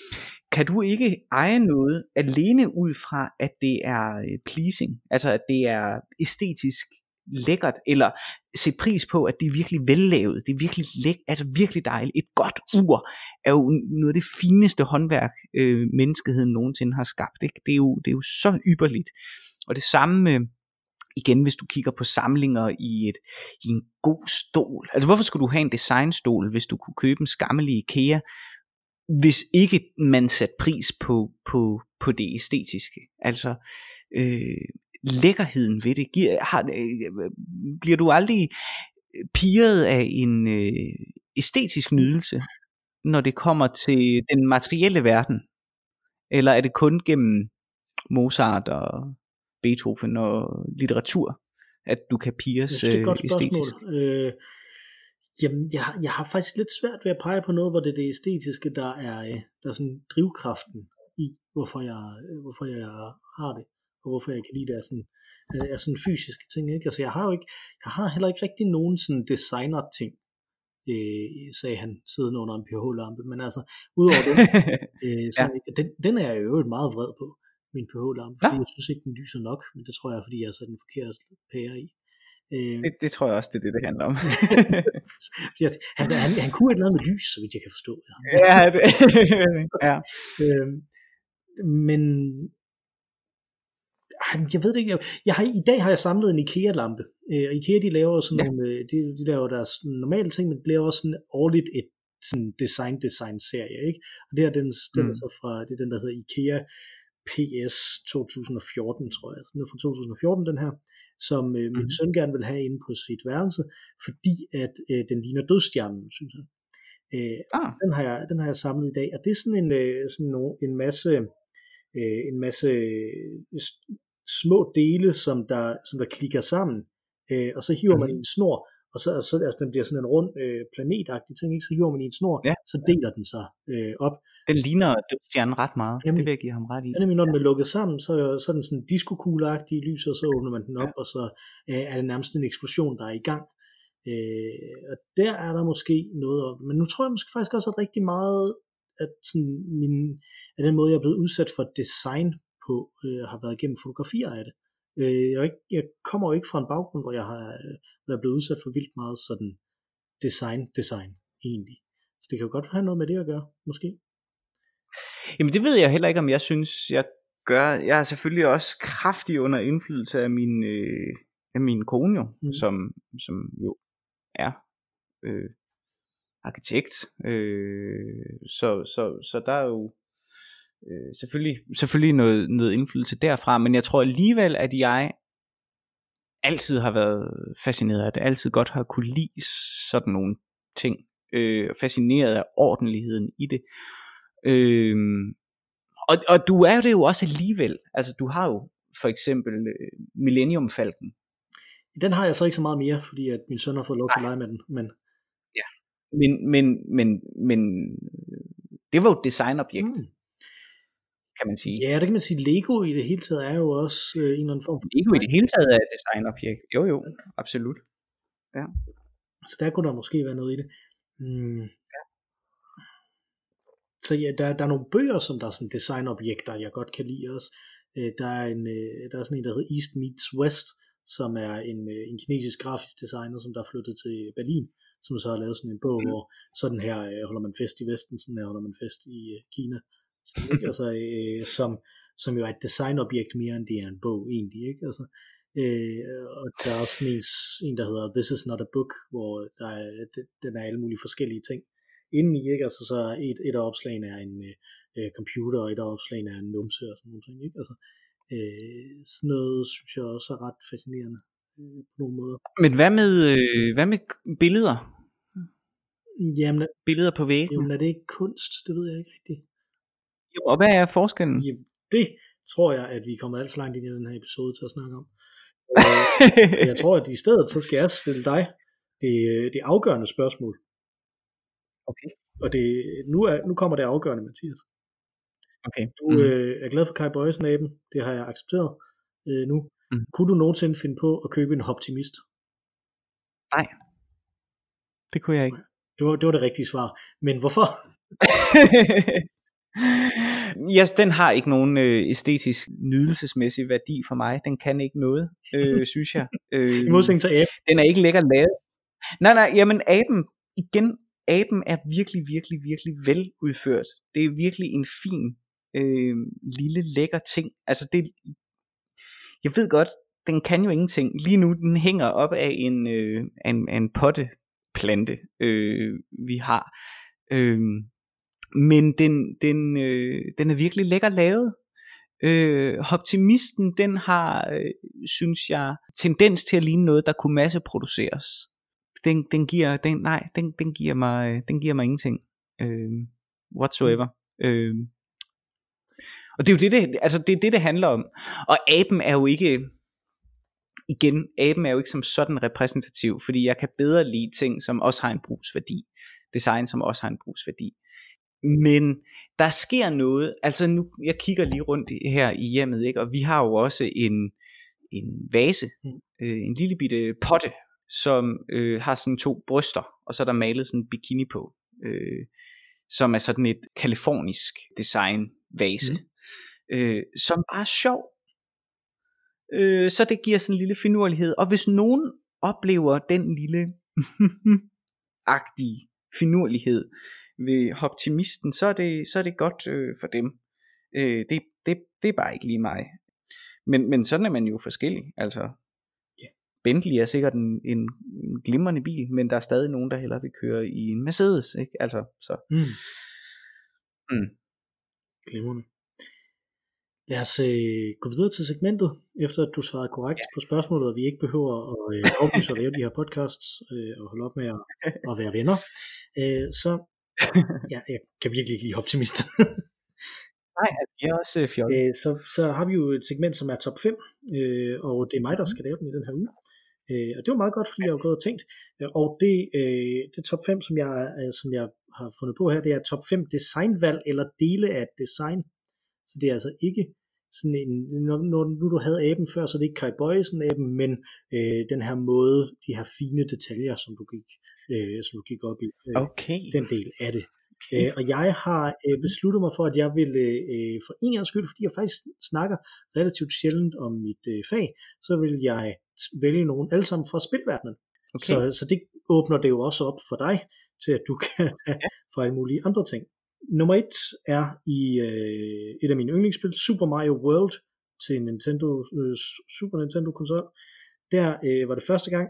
Kan du ikke eje noget alene ud fra, at det er øh, pleasing, altså at det er æstetisk lækkert, eller se pris på, at det er virkelig vellavet, det er virkelig læk, altså virkelig dejligt. Et godt ur er jo noget af det fineste håndværk, øh, menneskeheden nogensinde har skabt. Ikke? Det, er jo, det er jo så ypperligt. Og det samme, med, igen hvis du kigger på samlinger i, et, i en god stol. Altså hvorfor skulle du have en designstol, hvis du kunne købe en skammelig IKEA, hvis ikke man satte pris på, på, på det æstetiske. Altså øh, lækkerheden ved det. Giver, har, øh, bliver du aldrig piret af en øh, æstetisk nydelse, når det kommer til den materielle verden? Eller er det kun gennem Mozart og Beethoven og litteratur, at du kan pires er øh, godt æstetisk? spørgsmål. Øh, jamen, jeg, har- jeg har faktisk lidt svært ved at pege på noget, hvor det er det æstetiske, der er, øh, der er sådan drivkraften i, hvorfor jeg, øh, hvorfor jeg har det, og hvorfor jeg kan lide det er sådan, øh, er sådan fysiske ting. Ikke? Altså, jeg har jo ikke, jeg har heller ikke rigtig nogen sådan designer ting, øh, sagde han siddende under en pH-lampe, men altså, udover det, øh, så, ja. den, den er jeg jo meget vred på, min pH-lampe, fordi Nå. jeg synes ikke, den lyser nok, men det tror jeg, fordi jeg har sat den forkerte pære i. Øh, det, det tror jeg også, det er det, det handler om. Han, han, han kunne et eller andet med lys, så vidt jeg kan forstå. Ja. ja, det, ja. Øhm, men jeg ved det ikke. Jeg, jeg har, I dag har jeg samlet en IKEA-lampe. Øh, og IKEA de laver sådan Ja. nogle, øh, de, de laver deres normale ting, men de laver også sådan årligt et sådan design-design-serie. Ikke? Og det er den, den Mm. er så fra, det er den, der hedder IKEA PS 2014, tror jeg. Den er fra 2014, den her som øh, min Mhm. søn gerne vil have inde på sit værelse, fordi at øh, den ligner dødstjernen, synes han. Øh, Ah, den har jeg, den har jeg samlet i dag, og det er sådan en, øh, sådan no, en masse, øh, en masse øh, små dele, som der, som der klikker sammen, øh, og så hiver man i Mhm. en snor, og så, så altså, den bliver sådan en rund øh, planetagtig ting, ikke? så hiver man i en snor, Ja. så deler den sig øh, op. den ligner dødstjernen ret meget. Jamen, det vil jeg give ham ret i. Ja, nemlig når den er lukket sammen, så, så er den sådan diskokugleagtig i lys, og så åbner man den op, og så øh, er det nærmest en eksplosion, der er i gang. Øh, og der er der måske noget om. Men nu tror jeg måske faktisk også, at rigtig meget at sådan min, at den måde, jeg er blevet udsat for design på, øh, har været gennem fotografier af det. Øh, jeg, ikke, jeg kommer jo ikke fra en baggrund, hvor jeg har øh, hvor jeg er blevet udsat for vildt meget sådan design, design egentlig. Så det kan jo godt have noget med det at gøre, måske. Jamen det ved jeg heller ikke, om jeg synes, jeg gør. Jeg er selvfølgelig også kraftig under indflydelse af min, øh, af min kone jo, mm. som, som jo er øh, arkitekt. Øh, så, så, så der er jo øh, selvfølgelig, selvfølgelig noget, noget indflydelse derfra, men jeg tror alligevel, at jeg altid har været fascineret af det, altid godt har kunne lide sådan nogle ting, øh, fascineret af ordentligheden i det. Øhm, og, og du er det jo også alligevel. Altså du har jo for eksempel øh, Millennium Falcon. Den har jeg så ikke så meget mere, fordi at min søn har fået lov til at lege med den. Men... Ja. Men, men, men, men det var jo et designobjekt. Mm kan man sige. Ja, det kan man sige. Lego i det hele taget er jo også øh, en eller anden form for Lego i det hele taget er et designobjekt. Jo, jo, absolut. Ja. Så der kunne der måske være noget i det. Mm. Ja. Så ja, der, der er nogle bøger, som der er sådan designobjekter, jeg godt kan lide også. Øh, der, er en, øh, der er sådan en, der hedder East Meets West, som er en, øh, en kinesisk grafisk designer, som der er flyttet til Berlin, som så har lavet sådan en bog, mm. hvor sådan her holder man fest i Vesten, sådan her holder man fest i Kina. Så, ikke? Altså, øh, som, som jo er et designobjekt mere end det er en bog egentlig. Ikke? Altså, øh, og der er også en, en, der hedder This is not a book, hvor der er, den er alle mulige forskellige ting indeni. Ikke? Altså, så et, et af opslagene er en øh, computer, og et af opslagene er en numse og sådan noget. Ikke? Altså, øh, sådan noget synes jeg også er ret fascinerende øh, på nogle måder. Men hvad med, øh, hvad med billeder? Jamen, billeder på væggen? Jamen er det ikke kunst? Det ved jeg ikke rigtigt. Jo, og hvad er forskellen? Jamen, det tror jeg, at vi er kommet alt for langt ind i den her episode til at snakke om. Jeg tror, at i stedet, så skal jeg stille dig det, det afgørende spørgsmål. Okay. Og det, nu, er, nu kommer det afgørende, Mathias. Okay. Du mm. øh, er glad for Kai Bøjs naben. Det har jeg accepteret øh, nu. Mm. Kunne du nogensinde finde på at købe en optimist? Nej. Det kunne jeg ikke. Det var det, var det rigtige svar. Men hvorfor? Ja, den har ikke nogen øh, æstetisk nydelsesmæssig værdi for mig. Den kan ikke noget, øh, synes jeg. Øh, I modsætning til aben. Den er ikke lækker lavet. Nej, nej, jamen aben, igen, aben er virkelig, virkelig, virkelig vel udført. Det er virkelig en fin, øh, lille, lækker ting. Altså det, jeg ved godt, den kan jo ingenting. Lige nu, den hænger op af en, øh, en, en potteplante, øh, vi har. Øh, men den, den, øh, den er virkelig lækker lavet. Øh, optimisten, den har, øh, synes jeg, tendens til at ligne noget, der kunne masseproduceres. Den, den giver, den, nej, den, den giver mig, øh, den giver mig ingenting. Øh, whatsoever. Øh, og det er jo det, det, altså det er det, det handler om. Og aben er jo ikke, igen, aben er jo ikke som sådan repræsentativ, fordi jeg kan bedre lide ting, som også har en brugsværdi. Design, som også har en brugsværdi. Men der sker noget, altså nu, jeg kigger lige rundt her i hjemmet, ikke? og vi har jo også en, en vase, mm. øh, en lille bitte potte, som øh, har sådan to bryster, og så er der malet sådan en bikini på, øh, som er sådan et kalifornisk design vase, mm. øh, som bare er sjov. Øh, så det giver sådan en lille finurlighed, og hvis nogen oplever den lille agtige finurlighed, ved optimisten, så er det, så er det godt øh, for dem. Øh, det, det, det er bare ikke lige mig. Men, men sådan er man jo forskellig. Altså, yeah. Bentley er sikkert en, en, en glimrende bil, men der er stadig nogen, der hellere vil køre i en Mercedes. Ikke? Altså, så. Mm. Mm. Glimrende. Lad os øh, gå videre til segmentet, efter at du svarede korrekt ja. på spørgsmålet, og vi ikke behøver at øh, aflyse at lave de her podcasts øh, og holde op med at, at være venner. Øh, så ja, jeg kan virkelig ikke lide optimister. Nej, vi er også øh, fjollet. Øh, så, så har vi jo et segment, som er top 5, øh, og det er mig, der skal lave den i den her uge. Øh, og det var meget godt, fordi jeg har gået og tænkt. Øh, og det, øh, det top 5, som jeg, øh, som jeg har fundet på her, det er top 5 designvalg eller dele af design. Så det er altså ikke sådan en, når, når nu du havde aben før, så er det ikke Kai Bøjesen aben, men øh, den her måde, de her fine detaljer, som du gik øh, som gik op i. Øh, okay. Den del af det. Okay. Øh, og jeg har øh, besluttet mig for, at jeg vil øh, for en gang skyld, fordi jeg faktisk snakker relativt sjældent om mit øh, fag, så vil jeg vælge nogen alle sammen fra spilverdenen. Okay. Så, så det åbner det jo også op for dig, til at du kan tage ja. fra alle mulige andre ting. Nummer et er i øh, et af mine yndlingsspil, Super Mario World til Nintendo, øh, Super Nintendo konsol. Der øh, var det første gang,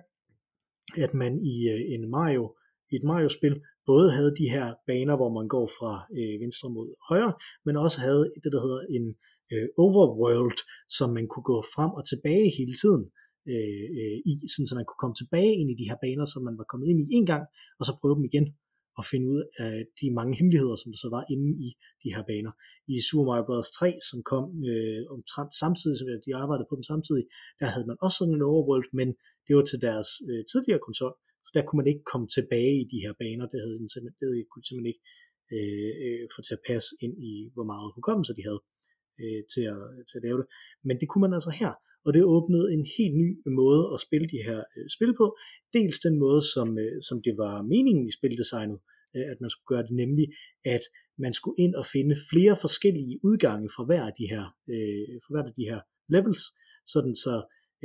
at man i øh, en Mario, et Mario-spil både havde de her baner, hvor man går fra øh, venstre mod højre, men også havde det, der hedder en øh, overworld, som man kunne gå frem og tilbage hele tiden øh, øh, i, sådan så man kunne komme tilbage ind i de her baner, som man var kommet ind i en gang, og så prøve dem igen. og finde ud af de mange hemmeligheder, som der så var inde i de her baner. I Super Mario Bros. 3, som kom øh, omtrent samtidig, så de arbejdede på dem samtidig, der havde man også sådan en overworld, men det var til deres øh, tidligere konsol, så der kunne man ikke komme tilbage i de her baner, det havde den simpelthen, det kunne simpelthen ikke øh, øh, få til at passe ind i, hvor meget hukommelse de havde øh, til, at, til at lave det. Men det kunne man altså her, og det åbnede en helt ny måde at spille de her øh, spil på. Dels den måde, som, øh, som det var meningen i spildesignet, øh, at man skulle gøre det nemlig, at man skulle ind og finde flere forskellige udgange fra hver af de her, øh, fra hver af de her levels, sådan så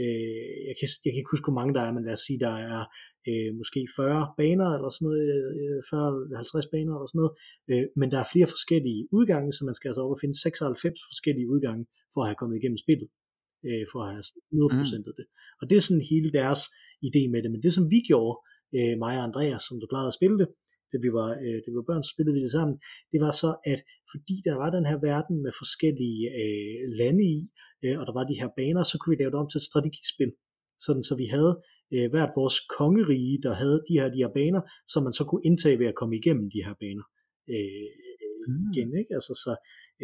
øh, jeg, kan, jeg kan ikke huske, hvor mange der er, men lad os sige, der er øh, måske 40 baner eller sådan noget, øh, 40-50 baner eller sådan noget, øh, men der er flere forskellige udgange, så man skal altså op og finde 96 forskellige udgange for at have kommet igennem spillet øh, for at have 100% mm. det. Og det er sådan hele deres idé med det. Men det som vi gjorde, øh, mig og Andreas, som der plejede at spille det, da vi var, øh, det var børn, så spillede vi det sammen, det var så, at fordi der var den her verden med forskellige øh, lande i, øh, og der var de her baner, så kunne vi lave det om til et strategispil. Sådan så vi havde øh, hvert vores kongerige, der havde de her, de her baner, som man så kunne indtage ved at komme igennem de her baner. Øh, mm. igen, ikke? Altså, så,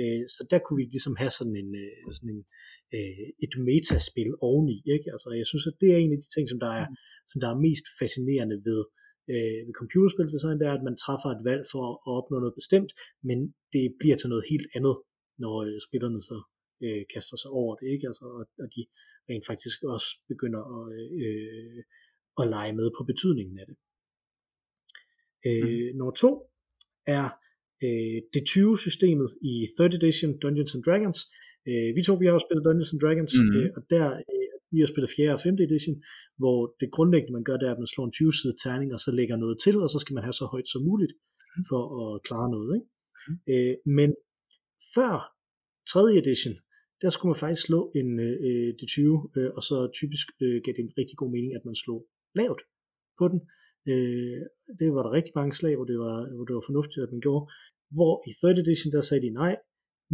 øh, så der kunne vi ligesom have sådan en, øh, sådan en øh, et metaspil oveni. Ikke? Altså, jeg synes, at det er en af de ting, som der er, mm. som der er mest fascinerende ved, øh, ved computerspildesign, det er, at man træffer et valg for at opnå noget bestemt, men det bliver til noget helt andet, når øh, spillerne så øh, kaster sig over det, ikke? Altså, og, og de rent faktisk også begynder at, øh, at lege med på betydningen af det. Øh, mm. Nummer to er øh, det 20-systemet i 3rd Edition Dungeons and Dragons, Øh, vi to, vi har jo spillet Dungeons and Dragons, mm. øh, og der, øh, vi har spillet 4. og 5. edition, hvor det grundlæggende, man gør, det er, at man slår en 20-side terning, og så lægger noget til, og så skal man have så højt som muligt, mm. for at klare noget. Ikke? Mm. Øh, men før 3. edition, der skulle man faktisk slå en øh, det 20, øh, og så typisk øh, gav det en rigtig god mening, at man slog lavt på den. Øh, det var der rigtig mange slag, hvor det var, hvor det var fornuftigt, at man gjorde. Hvor i 3. edition, der sagde de nej,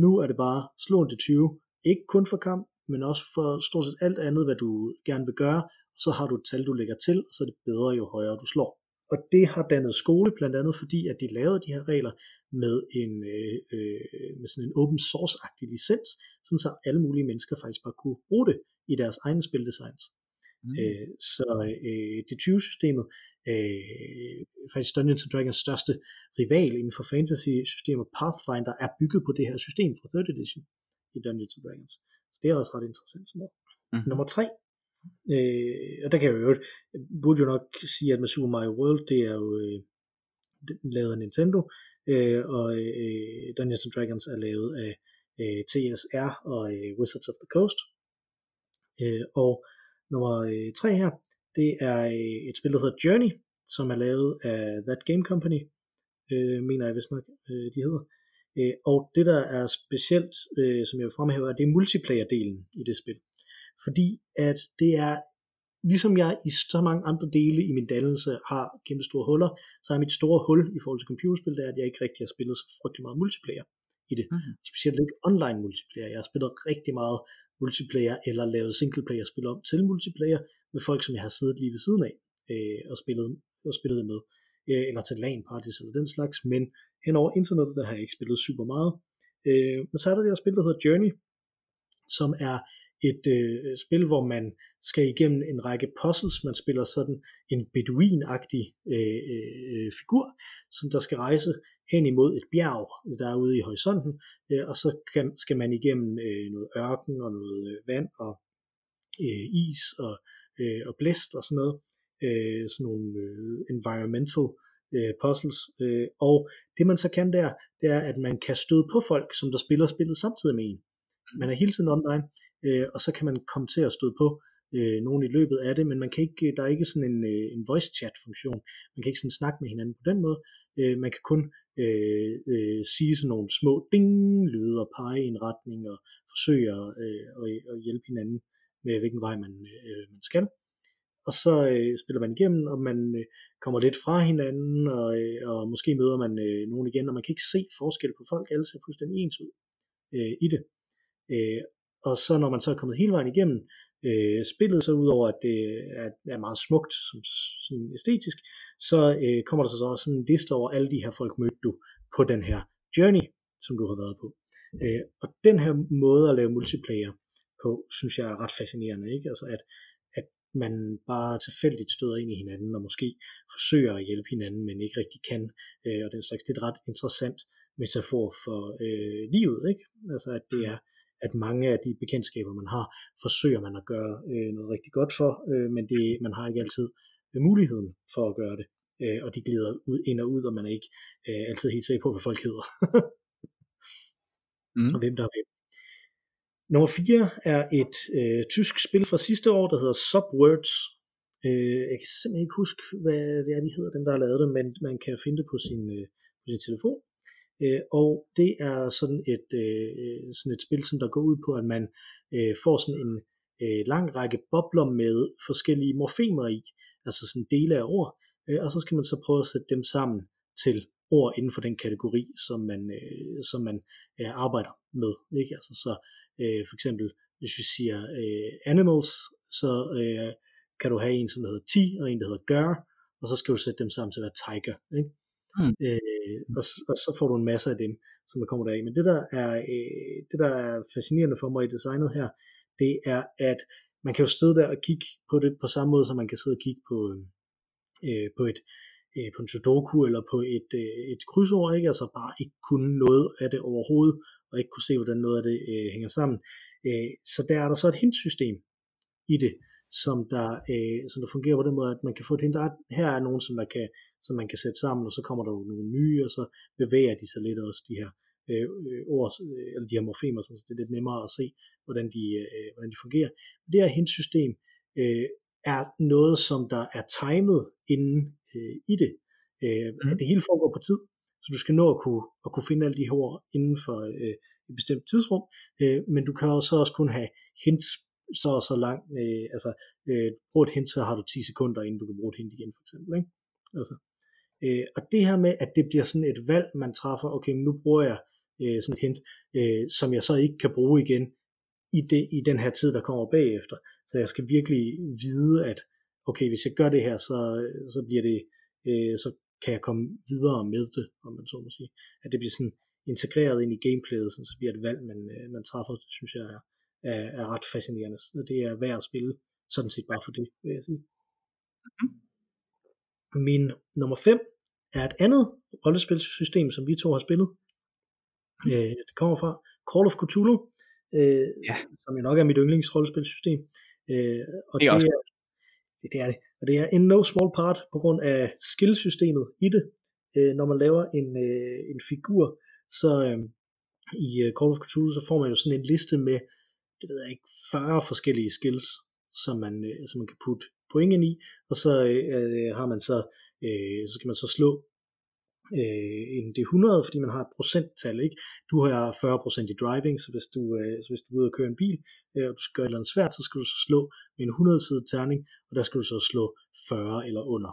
nu er det bare slå en til 20, ikke kun for kamp, men også for stort set alt andet, hvad du gerne vil gøre, så har du et tal, du lægger til, og så er det bedre, jo højere du slår. Og det har dannet skole, blandt andet fordi, at de lavede de her regler med, en, øh, øh, med sådan en open source-agtig licens, sådan så alle mulige mennesker faktisk bare kunne bruge det i deres egne spildesigns. Mm. Øh, så øh, det 20-systemet, øh, faktisk Dungeons Dragons største rival inden for fantasy-systemet, Pathfinder, er bygget på det her system fra 3rd edition i Dungeons Dragons. Så det er også ret interessant. Sådan noget. Mm. Nummer 3, øh, og der kan jeg jo burde jo nok sige, at med Super Mario World, det er jo øh, lavet af Nintendo, øh, og øh, Dungeons Dragons er lavet af øh, TSR og øh, Wizards of the Coast. Øh, og nummer 3 øh, her, det er øh, et spil, der hedder Journey, som er lavet af That Game Company, øh, mener jeg vist nok, øh, de hedder. Øh, og det, der er specielt, øh, som jeg vil fremhæve, er det multiplayer-delen i det spil. Fordi at det er, ligesom jeg i så mange andre dele i min dannelse har kæmpe store huller, så er mit store hul i forhold til computerspil, det er, at jeg ikke rigtig har spillet så frygtelig meget multiplayer i det. Mm-hmm. Specielt ikke online multiplayer. Jeg har spillet rigtig meget multiplayer, eller lavet singleplayer spil om til multiplayer, med folk, som jeg har siddet lige ved siden af øh, og, spillet, og spillet med, øh, eller til LAN parties eller den slags, men hen over internettet, der har jeg ikke spillet super meget. Øh, men så er der det her spil, der hedder Journey, som er et øh, spil, hvor man skal igennem en række puzzles. Man spiller sådan en beduinagtig øh, øh, figur, som der skal rejse hen imod et bjerg, øh, der er ude i horisonten, øh, og så kan, skal man igennem øh, noget ørken og noget øh, vand og øh, is og øh, og blæst og sådan noget, øh, sådan nogle øh, environmental øh, puzzles, øh, og det man så kan der, det er, at man kan støde på folk, som der spiller spillet samtidig med en. Man er hele tiden online, øh, og så kan man komme til at støde på øh, nogen i løbet af det, men man kan ikke, der er ikke sådan en, øh, en voice chat funktion. Man kan ikke sådan snakke med hinanden på den måde. Øh, man kan kun øh, øh, sige sådan nogle små ding-lyde og pege i en retning og forsøge at, øh, at, at hjælpe hinanden med hvilken vej man, øh, man skal. Og så øh, spiller man igennem, og man øh, kommer lidt fra hinanden, og, øh, og måske møder man øh, nogen igen, og man kan ikke se forskel på folk, alle ser fuldstændig ens ud øh, i det. Øh, og så når man så er kommet hele vejen igennem, øh, spillet, så udover at det øh, er, er meget smukt som, sådan æstetisk, så øh, kommer der så også sådan en liste over alle de her folk mødte du på den her journey, som du har været på. Øh, og den her måde at lave multiplayer på, synes jeg er ret fascinerende, ikke? Altså at, at man bare tilfældigt støder ind i hinanden, og måske forsøger at hjælpe hinanden, men ikke rigtig kan, øh, og den slags, det er et ret interessant metafor for øh, livet, ikke? Altså at det er, at mange af de bekendtskaber, man har, forsøger man at gøre øh, noget rigtig godt for, øh, men det, man har ikke altid muligheden for at gøre det, øh, og de glider ud, ind og ud, og man er ikke øh, altid helt sikker på, hvad folk hedder, mm. og hvem der er hvem. Nummer 4 er et øh, tysk spil fra sidste år, der hedder Subwords. Øh, jeg kan simpelthen ikke huske, hvad det er, de hedder, dem der har lavet det, men man kan finde det på sin, øh, på sin telefon. Øh, og det er sådan et, øh, øh, sådan et spil, som der går ud på, at man øh, får sådan en øh, lang række bobler med forskellige morfemer i, altså sådan dele af ord, øh, og så skal man så prøve at sætte dem sammen til ord inden for den kategori, som man, øh, som man øh, arbejder med. Ikke? Altså, så øh, for eksempel, hvis vi siger øh, animals, så øh, kan du have en, som hedder ti, og en, der hedder gør, og så skal du sætte dem sammen til at være tiger. Ikke? Mm. Øh, og, og så får du en masse af dem, som der kommer deraf. Men det der, er, øh, det, der er fascinerende for mig i designet her, det er, at man kan jo sidde der og kigge på det på samme måde, som man kan sidde og kigge på, øh, på et øh, på en sudoku eller på et, øh, et krydsord, ikke? altså bare ikke kunne noget af det overhovedet, og ikke kunne se, hvordan noget af det øh, hænger sammen. Øh, så der er der så et hintsystem i det, som der, øh, som der fungerer på den måde, at man kan få et hint. Der er, her er nogen, som, der kan, som man kan sætte sammen, og så kommer der jo nogle nye, og så bevæger de sig lidt også, de her øh, ord, øh, eller de her morfemer, så det er lidt nemmere at se, hvordan de, øh, hvordan de fungerer. Det her hintsystem øh, er noget, som der er timet inden øh, i det. Øh, mm. Det hele foregår på tid, så du skal nå at kunne, at kunne finde alle de her ord inden for øh, et bestemt tidsrum, øh, men du kan også, også kun have hints så og så langt, øh, altså øh, brug et hint, så har du 10 sekunder, inden du kan bruge et hint igen, for eksempel. Ikke? Altså, øh, og det her med, at det bliver sådan et valg, man træffer, okay, nu bruger jeg øh, sådan et hint, øh, som jeg så ikke kan bruge igen i, det, i den her tid, der kommer bagefter. Så jeg skal virkelig vide, at okay, hvis jeg gør det her, så, så bliver det, øh, så kan jeg komme videre med det, om man så må sige. At det bliver sådan integreret ind i gameplayet, så det bliver et valg, man, øh, man træffer, det synes jeg er, er, er ret fascinerende. Så det er værd at spille, sådan set bare for det, vil jeg sige. Mm-hmm. Min nummer 5 er et andet rollespilsystem, som vi to har spillet. Mm. Øh, det kommer fra Call of Cthulhu, øh, ja. som jo nok er mit yndlingsrollespilsystem. Øh, og det er, det, er, det, det er det. Og det er en no small part på grund af skillsystemet i det. Øh, når man laver en, øh, en figur, så øh, i øh, Call of Cthulhu, så får man jo sådan en liste med, det ved jeg ikke, 40 forskellige skills, som man, øh, som man kan putte pointen i, og så øh, øh, har man så, øh, så kan man så slå øh, end det 100, fordi man har et procenttal, ikke? Du har 40% i driving, så hvis du, øh, så hvis du er ude og køre en bil, øh, og du skal gøre et eller andet svært, så skal du så slå med en 100 side terning, og der skal du så slå 40 eller under,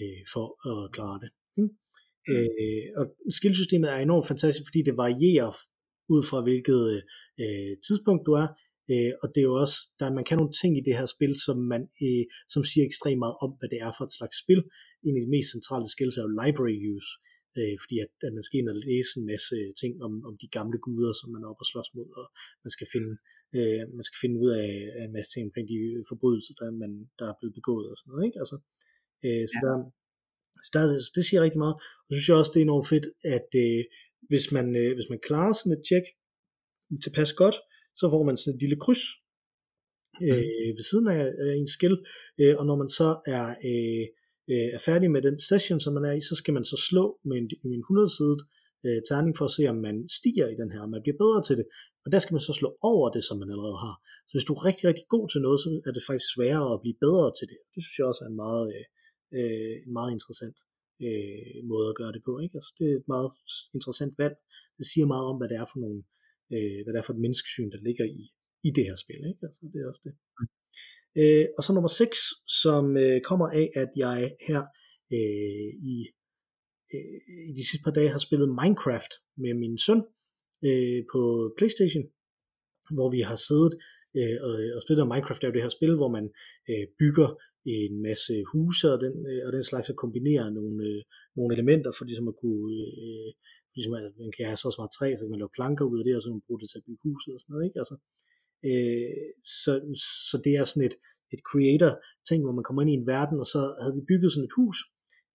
øh, for at klare det. Ikke? Mm. Øh, og skillsystemet er enormt fantastisk, fordi det varierer ud fra hvilket øh, tidspunkt du er, øh, og det er jo også, der man kan nogle ting i det her spil, som man øh, som siger ekstremt meget om, hvad det er for et slags spil en af de mest centrale skills er jo library use, øh, fordi at, at man skal ind og læse en masse ting om, om de gamle guder, som man er oppe og slås mod, og man skal finde, øh, man skal finde ud af, af en masse ting omkring de forbrydelser, der, man, der er blevet begået og sådan noget. Ikke? Altså, øh, så, ja. der, så der, så det siger rigtig meget. Og så synes jeg også, det er enormt fedt, at øh, hvis, man, øh, hvis man klarer sådan et tjek tilpas godt, så får man sådan et lille kryds øh, ved siden af, af en skill, øh, og når man så er øh, øh, er færdig med den session, som man er i, så skal man så slå med en, med en 100-sidet øh, terning for at se, om man stiger i den her, om man bliver bedre til det. Og der skal man så slå over det, som man allerede har. Så hvis du er rigtig, rigtig god til noget, så er det faktisk sværere at blive bedre til det. Det synes jeg også er en meget, øh, øh en meget interessant øh, måde at gøre det på. Ikke? Altså, det er et meget interessant valg. Det siger meget om, hvad det er for nogle, øh, hvad det er for et menneskesyn, der ligger i, i det her spil. Ikke? Altså, det er også det. Mm. Øh, og så nummer 6, som øh, kommer af, at jeg her øh, i, øh, i de sidste par dage har spillet Minecraft med min søn øh, på Playstation, hvor vi har siddet Øh, og, og spillet af Minecraft er jo det her spil, hvor man øh, bygger en masse huse og den, øh, og den slags at kombinere nogle, øh, nogle elementer for ligesom at kunne øh, ligesom at man kan have så meget træ, så kan man lave planker ud af det, og så kan man bruge det til at bygge huset og sådan noget, ikke? Altså, øh, så, så det er sådan et, et creator ting, hvor man kommer ind i en verden, og så havde vi bygget sådan et hus,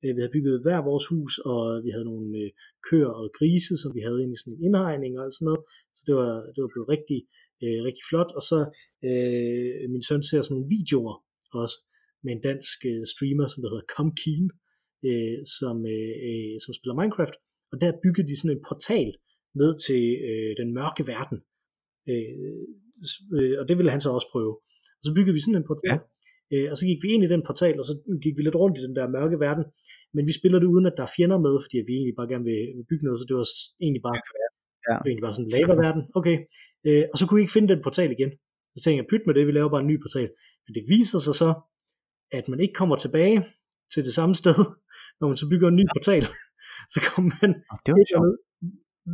øh, vi havde bygget hver vores hus, og vi havde nogle øh, køer og grise, som vi havde ind i sådan en indhegning og alt sådan noget, så det var, det var blevet rigtig, øh, rigtig flot, og så øh, min søn ser sådan nogle videoer også, med en dansk øh, streamer, som der hedder Comkeen, øh, som, øh, øh, som spiller Minecraft, og der byggede de sådan en portal ned til øh, den mørke verden. Øh, øh, og det ville han så også prøve. Og så byggede vi sådan en portal. Ja. Øh, og så gik vi ind i den portal, og så gik vi lidt rundt i den der mørke verden. Men vi spiller det uden, at der er fjender med, fordi vi egentlig bare gerne vil, vil bygge noget, så det var egentlig bare, ja. det var egentlig bare sådan en lava-verden. Okay. Øh, og så kunne vi ikke finde den portal igen. Så tænkte jeg, pyt med det, vi laver bare en ny portal. Men det viser sig så, at man ikke kommer tilbage til det samme sted, når man så bygger en ny portal. Så kommer man det var sjovt.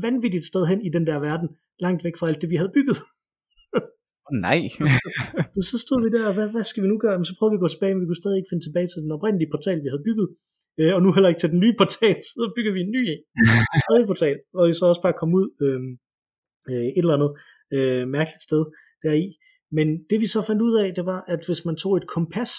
vanvittigt sted hen i den der verden, langt væk fra alt det, vi havde bygget. Nej. så, så stod vi der, og hvad, hvad skal vi nu gøre? Men så prøvede vi at gå tilbage, men vi kunne stadig ikke finde tilbage til den oprindelige portal, vi havde bygget. Øh, og nu heller ikke til den nye portal, så bygger vi en ny en. En tredje portal, hvor vi så også bare kom ud øh, øh, et eller andet øh, mærkeligt sted deri. Men det vi så fandt ud af, det var, at hvis man tog et kompas,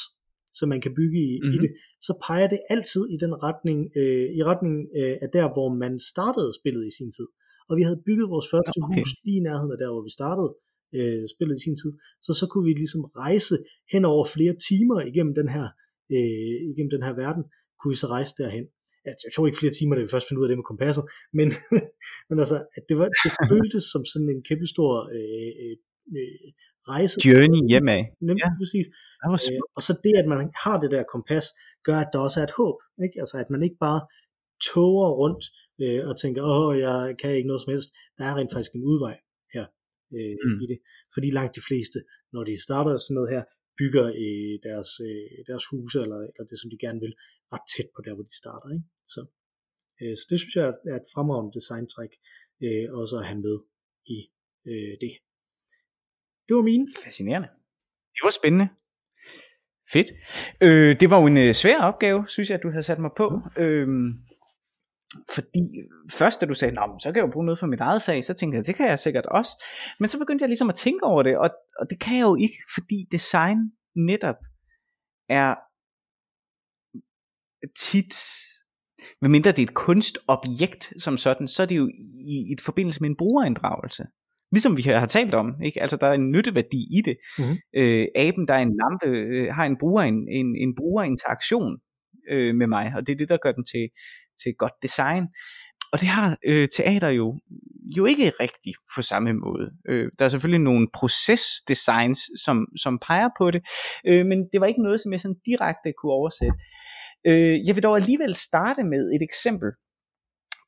som man kan bygge i, mm-hmm. i det, så peger det altid i den retning, øh, i retning øh, af der, hvor man startede spillet i sin tid. Og vi havde bygget vores første okay. hus lige i nærheden af der, hvor vi startede øh, spillet i sin tid. Så så kunne vi ligesom rejse hen over flere timer igennem den her, øh, igennem den her verden, kunne vi så rejse derhen. Altså, jeg tror ikke flere timer, da vi først fandt ud af det med kompasset, men, men altså, at det, var, det føltes som sådan en kæmpe stor øh, øh, øh rejse. Journey hjemad. Nemlig, ja. præcis. Øh, og så det, at man har det der kompas, gør, at der også er et håb. Ikke? Altså, at man ikke bare toger rundt øh, og tænker, åh, jeg kan ikke noget som helst. Der er rent faktisk en udvej her øh, mm. i det. Fordi langt de fleste, når de starter sådan noget her, bygger øh, deres, øh, deres huse, eller, eller det, som de gerne vil, ret tæt på der, hvor de starter. Ikke? Så, øh, så det synes jeg er et fremragende designtræk, øh, også at have med i øh, det. Det var mine. Fascinerende. Det var spændende. Fedt. Øh, det var jo en øh, svær opgave, synes jeg, at du havde sat mig på. Mm. Øh, fordi først da du sagde, så kan jeg jo bruge noget for mit eget fag, så tænkte jeg, det kan jeg sikkert også. Men så begyndte jeg ligesom at tænke over det, og, og det kan jeg jo ikke, fordi design netop er tit, medmindre det er et kunstobjekt som sådan, så er det jo i, i et forbindelse med en brugerinddragelse. Ligesom vi har talt om, ikke? altså der er en nytteværdi i det. Mm-hmm. Øh, aben, der er en lampe, øh, har en, bruger, en, en, en brugerinteraktion øh, med mig, og det er det, der gør den til, til godt design. Og det har øh, teater jo, jo ikke rigtigt på samme måde. Øh, der er selvfølgelig nogle procesdesigns, som, som peger på det, øh, men det var ikke noget, som jeg sådan direkte kunne oversætte. Øh, jeg vil dog alligevel starte med et eksempel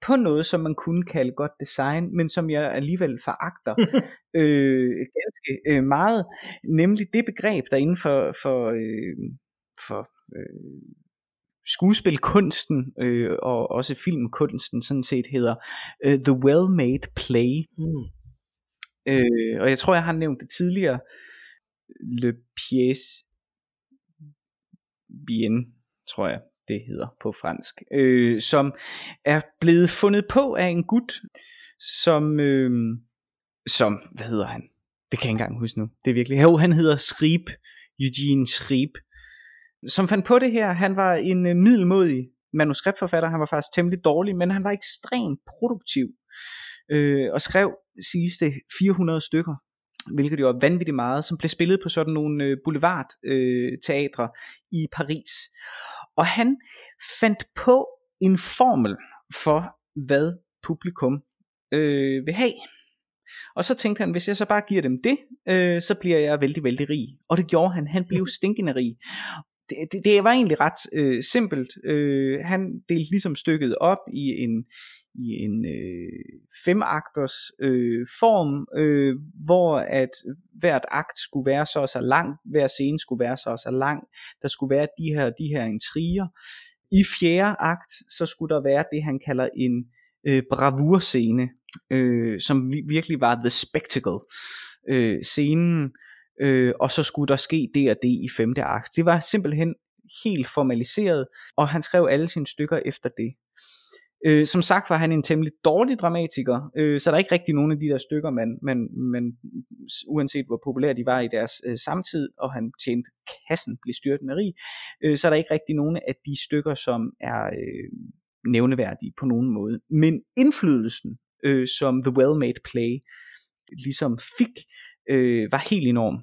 på noget, som man kunne kalde godt design, men som jeg alligevel foragter øh, ganske øh, meget, nemlig det begreb, der inden for, for, øh, for øh, skuespilkunsten øh, og også filmkunsten sådan set hedder øh, The Well-Made Play. Mm. Øh, og jeg tror, jeg har nævnt det tidligere, Le Pièce Bien, tror jeg det hedder på fransk, øh, som er blevet fundet på af en gut, som, øh, som, hvad hedder han? Det kan jeg ikke engang huske nu. Det er virkelig, jo, han hedder Schrieb, Eugene Schrieb, som fandt på det her. Han var en øh, middelmodig manuskriptforfatter, han var faktisk temmelig dårlig, men han var ekstremt produktiv, øh, og skrev sidste 400 stykker hvilket jo er vanvittigt meget, som blev spillet på sådan nogle øh, boulevardteatre øh, i Paris. Og han fandt på en formel for, hvad publikum øh, vil have. Og så tænkte han, hvis jeg så bare giver dem det, øh, så bliver jeg vældig, vældig rig. Og det gjorde han. Han blev stinkende rig. Det, det, det var egentlig ret øh, simpelt. Øh, han delte ligesom stykket op i en, i en øh, femakters øh, form, øh, hvor at hvert akt skulle være så og så lang, hver scene skulle være så og så lang, der skulle være de her, de her intriger. I fjerde akt, så skulle der være det, han kalder en øh, bravurscene, øh, som virkelig var the spectacle. Øh, scenen, øh, og så skulle der ske det og det i femte akt. Det var simpelthen helt formaliseret, og han skrev alle sine stykker efter det. Øh, som sagt var han en temmelig dårlig dramatiker, øh, så der er ikke rigtig nogen af de der stykker, man, man, man uanset hvor populære de var i deres øh, samtid, og han tjente kassen, blev styrtende rig, øh, så er der ikke rigtig nogen af de stykker, som er øh, nævneværdige på nogen måde. Men indflydelsen, øh, som The Well-Made Play ligesom fik, øh, var helt enorm.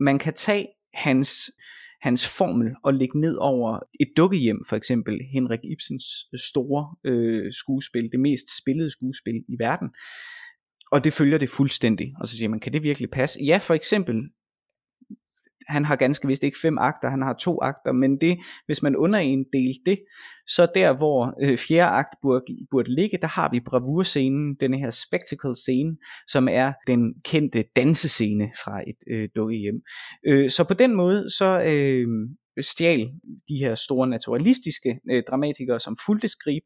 Man kan tage hans hans formel og lægge ned over et dukkehjem, for eksempel Henrik Ibsens øh, store øh, skuespil, det mest spillede skuespil i verden. Og det følger det fuldstændig. Og så siger man, kan det virkelig passe? Ja, for eksempel han har ganske vist ikke fem akter, han har to akter, men det, hvis man under en del det, så der hvor øh, fjerde akt burde, burde ligge, der har vi bravurscenen, den her spectacle scene, som er den kendte dansescene fra et øh, dukkehjem. Øh, så på den måde, så øh, stjal de her store naturalistiske øh, dramatikere, som fulgte Skrib,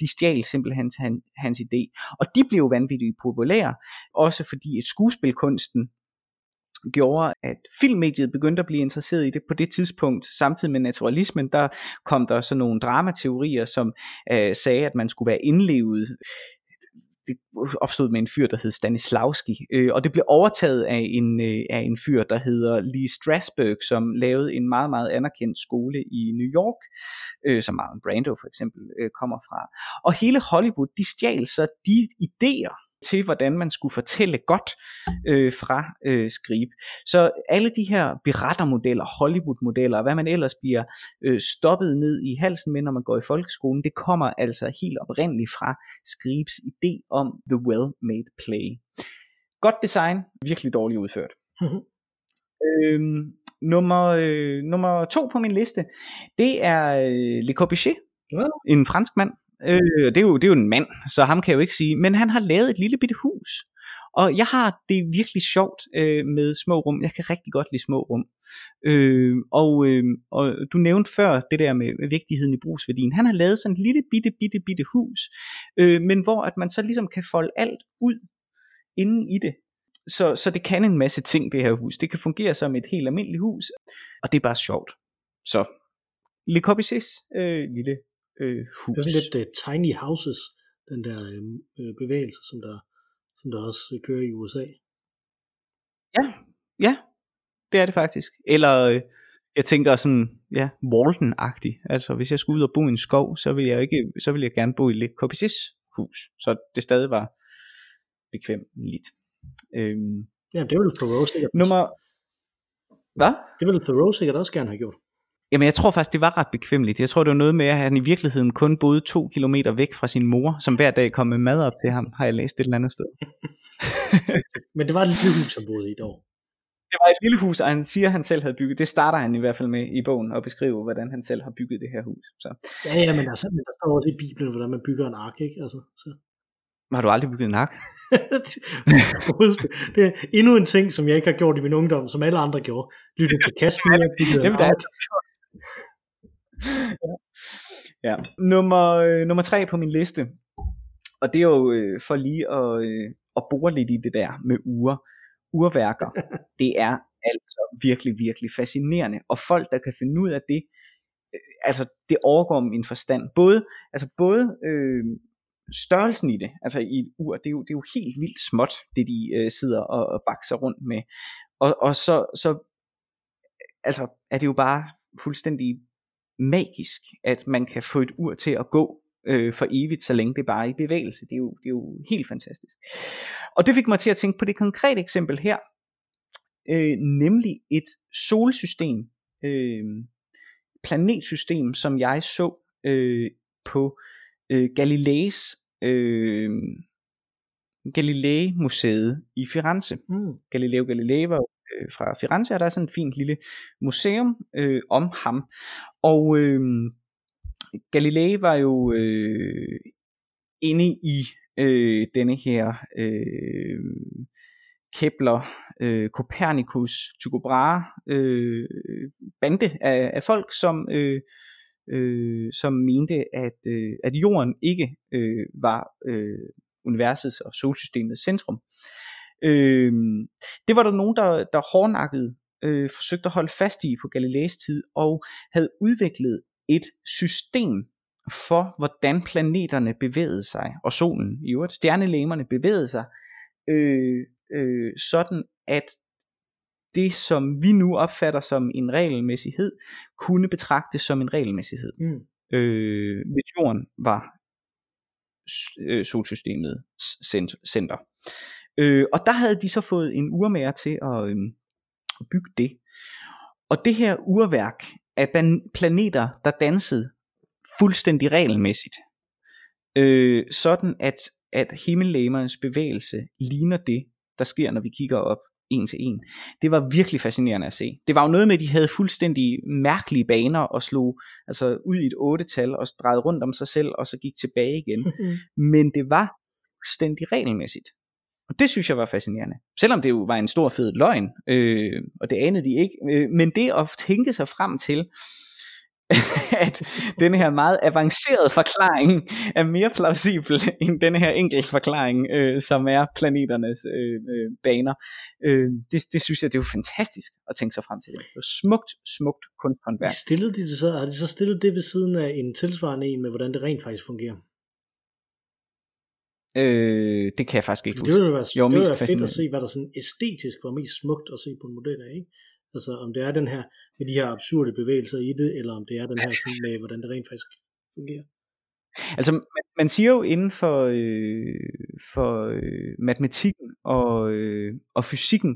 de stjal simpelthen hans, hans idé. Og de blev vanvittigt populære, også fordi skuespilkunsten gjorde, at filmmediet begyndte at blive interesseret i det på det tidspunkt. Samtidig med naturalismen, der kom der så nogle dramateorier, som øh, sagde, at man skulle være indlevet det opstod med en fyr, der hed Stanislavski, øh, og det blev overtaget af en, øh, af en fyr, der hedder Lee Strasberg, som lavede en meget, meget anerkendt skole i New York, øh, som Marlon Brando for eksempel øh, kommer fra. Og hele Hollywood, de stjal så de idéer, til, hvordan man skulle fortælle godt øh, fra øh, Skrib. Så alle de her berettermodeller, Hollywood-modeller, hvad man ellers bliver øh, stoppet ned i halsen med, når man går i folkeskolen, det kommer altså helt oprindeligt fra Skribs idé om The Well-Made Play. Godt design, virkelig dårligt udført. øhm, nummer, øh, nummer to på min liste, det er øh, Le Corbusier, ja. en fransk mand, Øh, det, er jo, det er jo en mand, så ham kan jeg jo ikke sige. Men han har lavet et lille bitte hus. Og jeg har det virkelig sjovt øh, med små rum. Jeg kan rigtig godt lide små rum. Øh, og, øh, og du nævnte før det der med vigtigheden i brugsværdien. Han har lavet sådan et lille bitte, bitte, bitte hus, øh, men hvor at man så ligesom kan folde alt ud inden i det. Så, så det kan en masse ting, det her hus. Det kan fungere som et helt almindeligt hus, og det er bare sjovt. Så Le Corbusiers øh, lille øh, hus. Det er sådan lidt uh, tiny houses, den der øhm, øh, bevægelse, som der, som der også øh, kører i USA. Ja, ja, det er det faktisk. Eller øh, jeg tænker sådan, ja, Walton-agtig. Altså hvis jeg skulle ud og bo i en skov, så vil jeg, ikke, så vil jeg gerne bo i lidt Corbusiers hus, så det stadig var bekvemmeligt. Øhm, ja, det ville Thoreau sikkert. Nummer... Hvad? Det ville Thoreau sikkert også gerne have gjort. Jamen jeg tror faktisk, det var ret bekvemmeligt. Jeg tror, det var noget med, at han i virkeligheden kun boede to kilometer væk fra sin mor, som hver dag kom med mad op til ham, har jeg læst et eller andet sted. Men det var et lille hus, han boede i et år. Det var et lille hus, og han siger, at han selv havde bygget. Det starter han i hvert fald med i bogen, at beskrive, hvordan han selv har bygget det her hus. Så. Ja, ja, men, altså, men der står også i Bibelen, hvordan man bygger en ark, ikke? Altså, så. Har du aldrig bygget en ark? det er endnu en ting, som jeg ikke har gjort i min ungdom, som alle andre gjorde. Lytte til Kasper, jeg byggede en ark ja. ja. Nummer, øh, nummer tre på min liste, og det er jo øh, for lige at, øh, at bore lidt i det der med uger. Urværker, det er altså virkelig, virkelig fascinerende. Og folk, der kan finde ud af det, øh, altså det overgår min forstand. Både, altså både øh, størrelsen i det, altså i et ur, det er jo, det er jo helt vildt småt, det de øh, sidder og, og bakser rundt med. Og, og så, så altså, er det jo bare fuldstændig magisk, at man kan få et ur til at gå øh, for evigt, så længe det bare er i bevægelse. Det er, jo, det er jo helt fantastisk. Og det fik mig til at tænke på det konkrete eksempel her, øh, nemlig et solsystem, øh, planetsystem, som jeg så øh, på øh, Galileis øh, Galilei-museet i Firenze. Mm. Galileo Galilei var øh, fra Firenze, og der er sådan et fint lille museum øh, om ham. Og øh, Galilei var jo øh, inde i øh, denne her øh, Kepler, øh, Copernicus, Tycho Brahe øh, bande af, af folk, som øh, øh, som mente, at øh, at jorden ikke øh, var øh, universets og solsystemets centrum. Øh, det var der nogen, der, der hårdnakket øh, forsøgte at holde fast i på Galileis tid, og havde udviklet et system for, hvordan planeterne bevægede sig, og solen i øvrigt, stjernelæmerne bevægede sig, øh, øh, sådan at det, som vi nu opfatter som en regelmæssighed, kunne betragtes som en regelmæssighed. Mm. Øh, hvis jorden var øh, solsystemet center. Øh, og der havde de så fået en urmager til at, øh, at bygge det. Og det her urværk af planeter, der dansede fuldstændig regelmæssigt, øh, sådan at, at himmellægernes bevægelse ligner det, der sker, når vi kigger op en til en. Det var virkelig fascinerende at se. Det var jo noget med, at de havde fuldstændig mærkelige baner og slog altså ud i et otte-tal og drejede rundt om sig selv og så gik tilbage igen. Men det var fuldstændig regelmæssigt. Og det synes jeg var fascinerende. Selvom det jo var en stor fed løgn, øh, og det anede de ikke. Øh, men det at tænke sig frem til, at den her meget avancerede forklaring er mere plausibel end den her enkelte forklaring, øh, som er planeternes øh, øh, baner. Øh, det, det synes jeg, det er jo fantastisk at tænke sig frem til det. Er smukt, smukt kunsthåndværk. Stillede de det så, har de så stillet det ved siden af en tilsvarende en med, hvordan det rent faktisk fungerer? Øh, det kan jeg faktisk ikke huske. Det ville være, jo, det ville være fedt at se, hvad der sådan æstetisk var mest smukt at se på en model af, ikke? Altså om det er den her, med de her absurde bevægelser i det, eller om det er den her sådan med, hvordan det rent faktisk fungerer. Altså man, man siger jo inden for, øh, for øh, matematikken og, øh, og fysikken,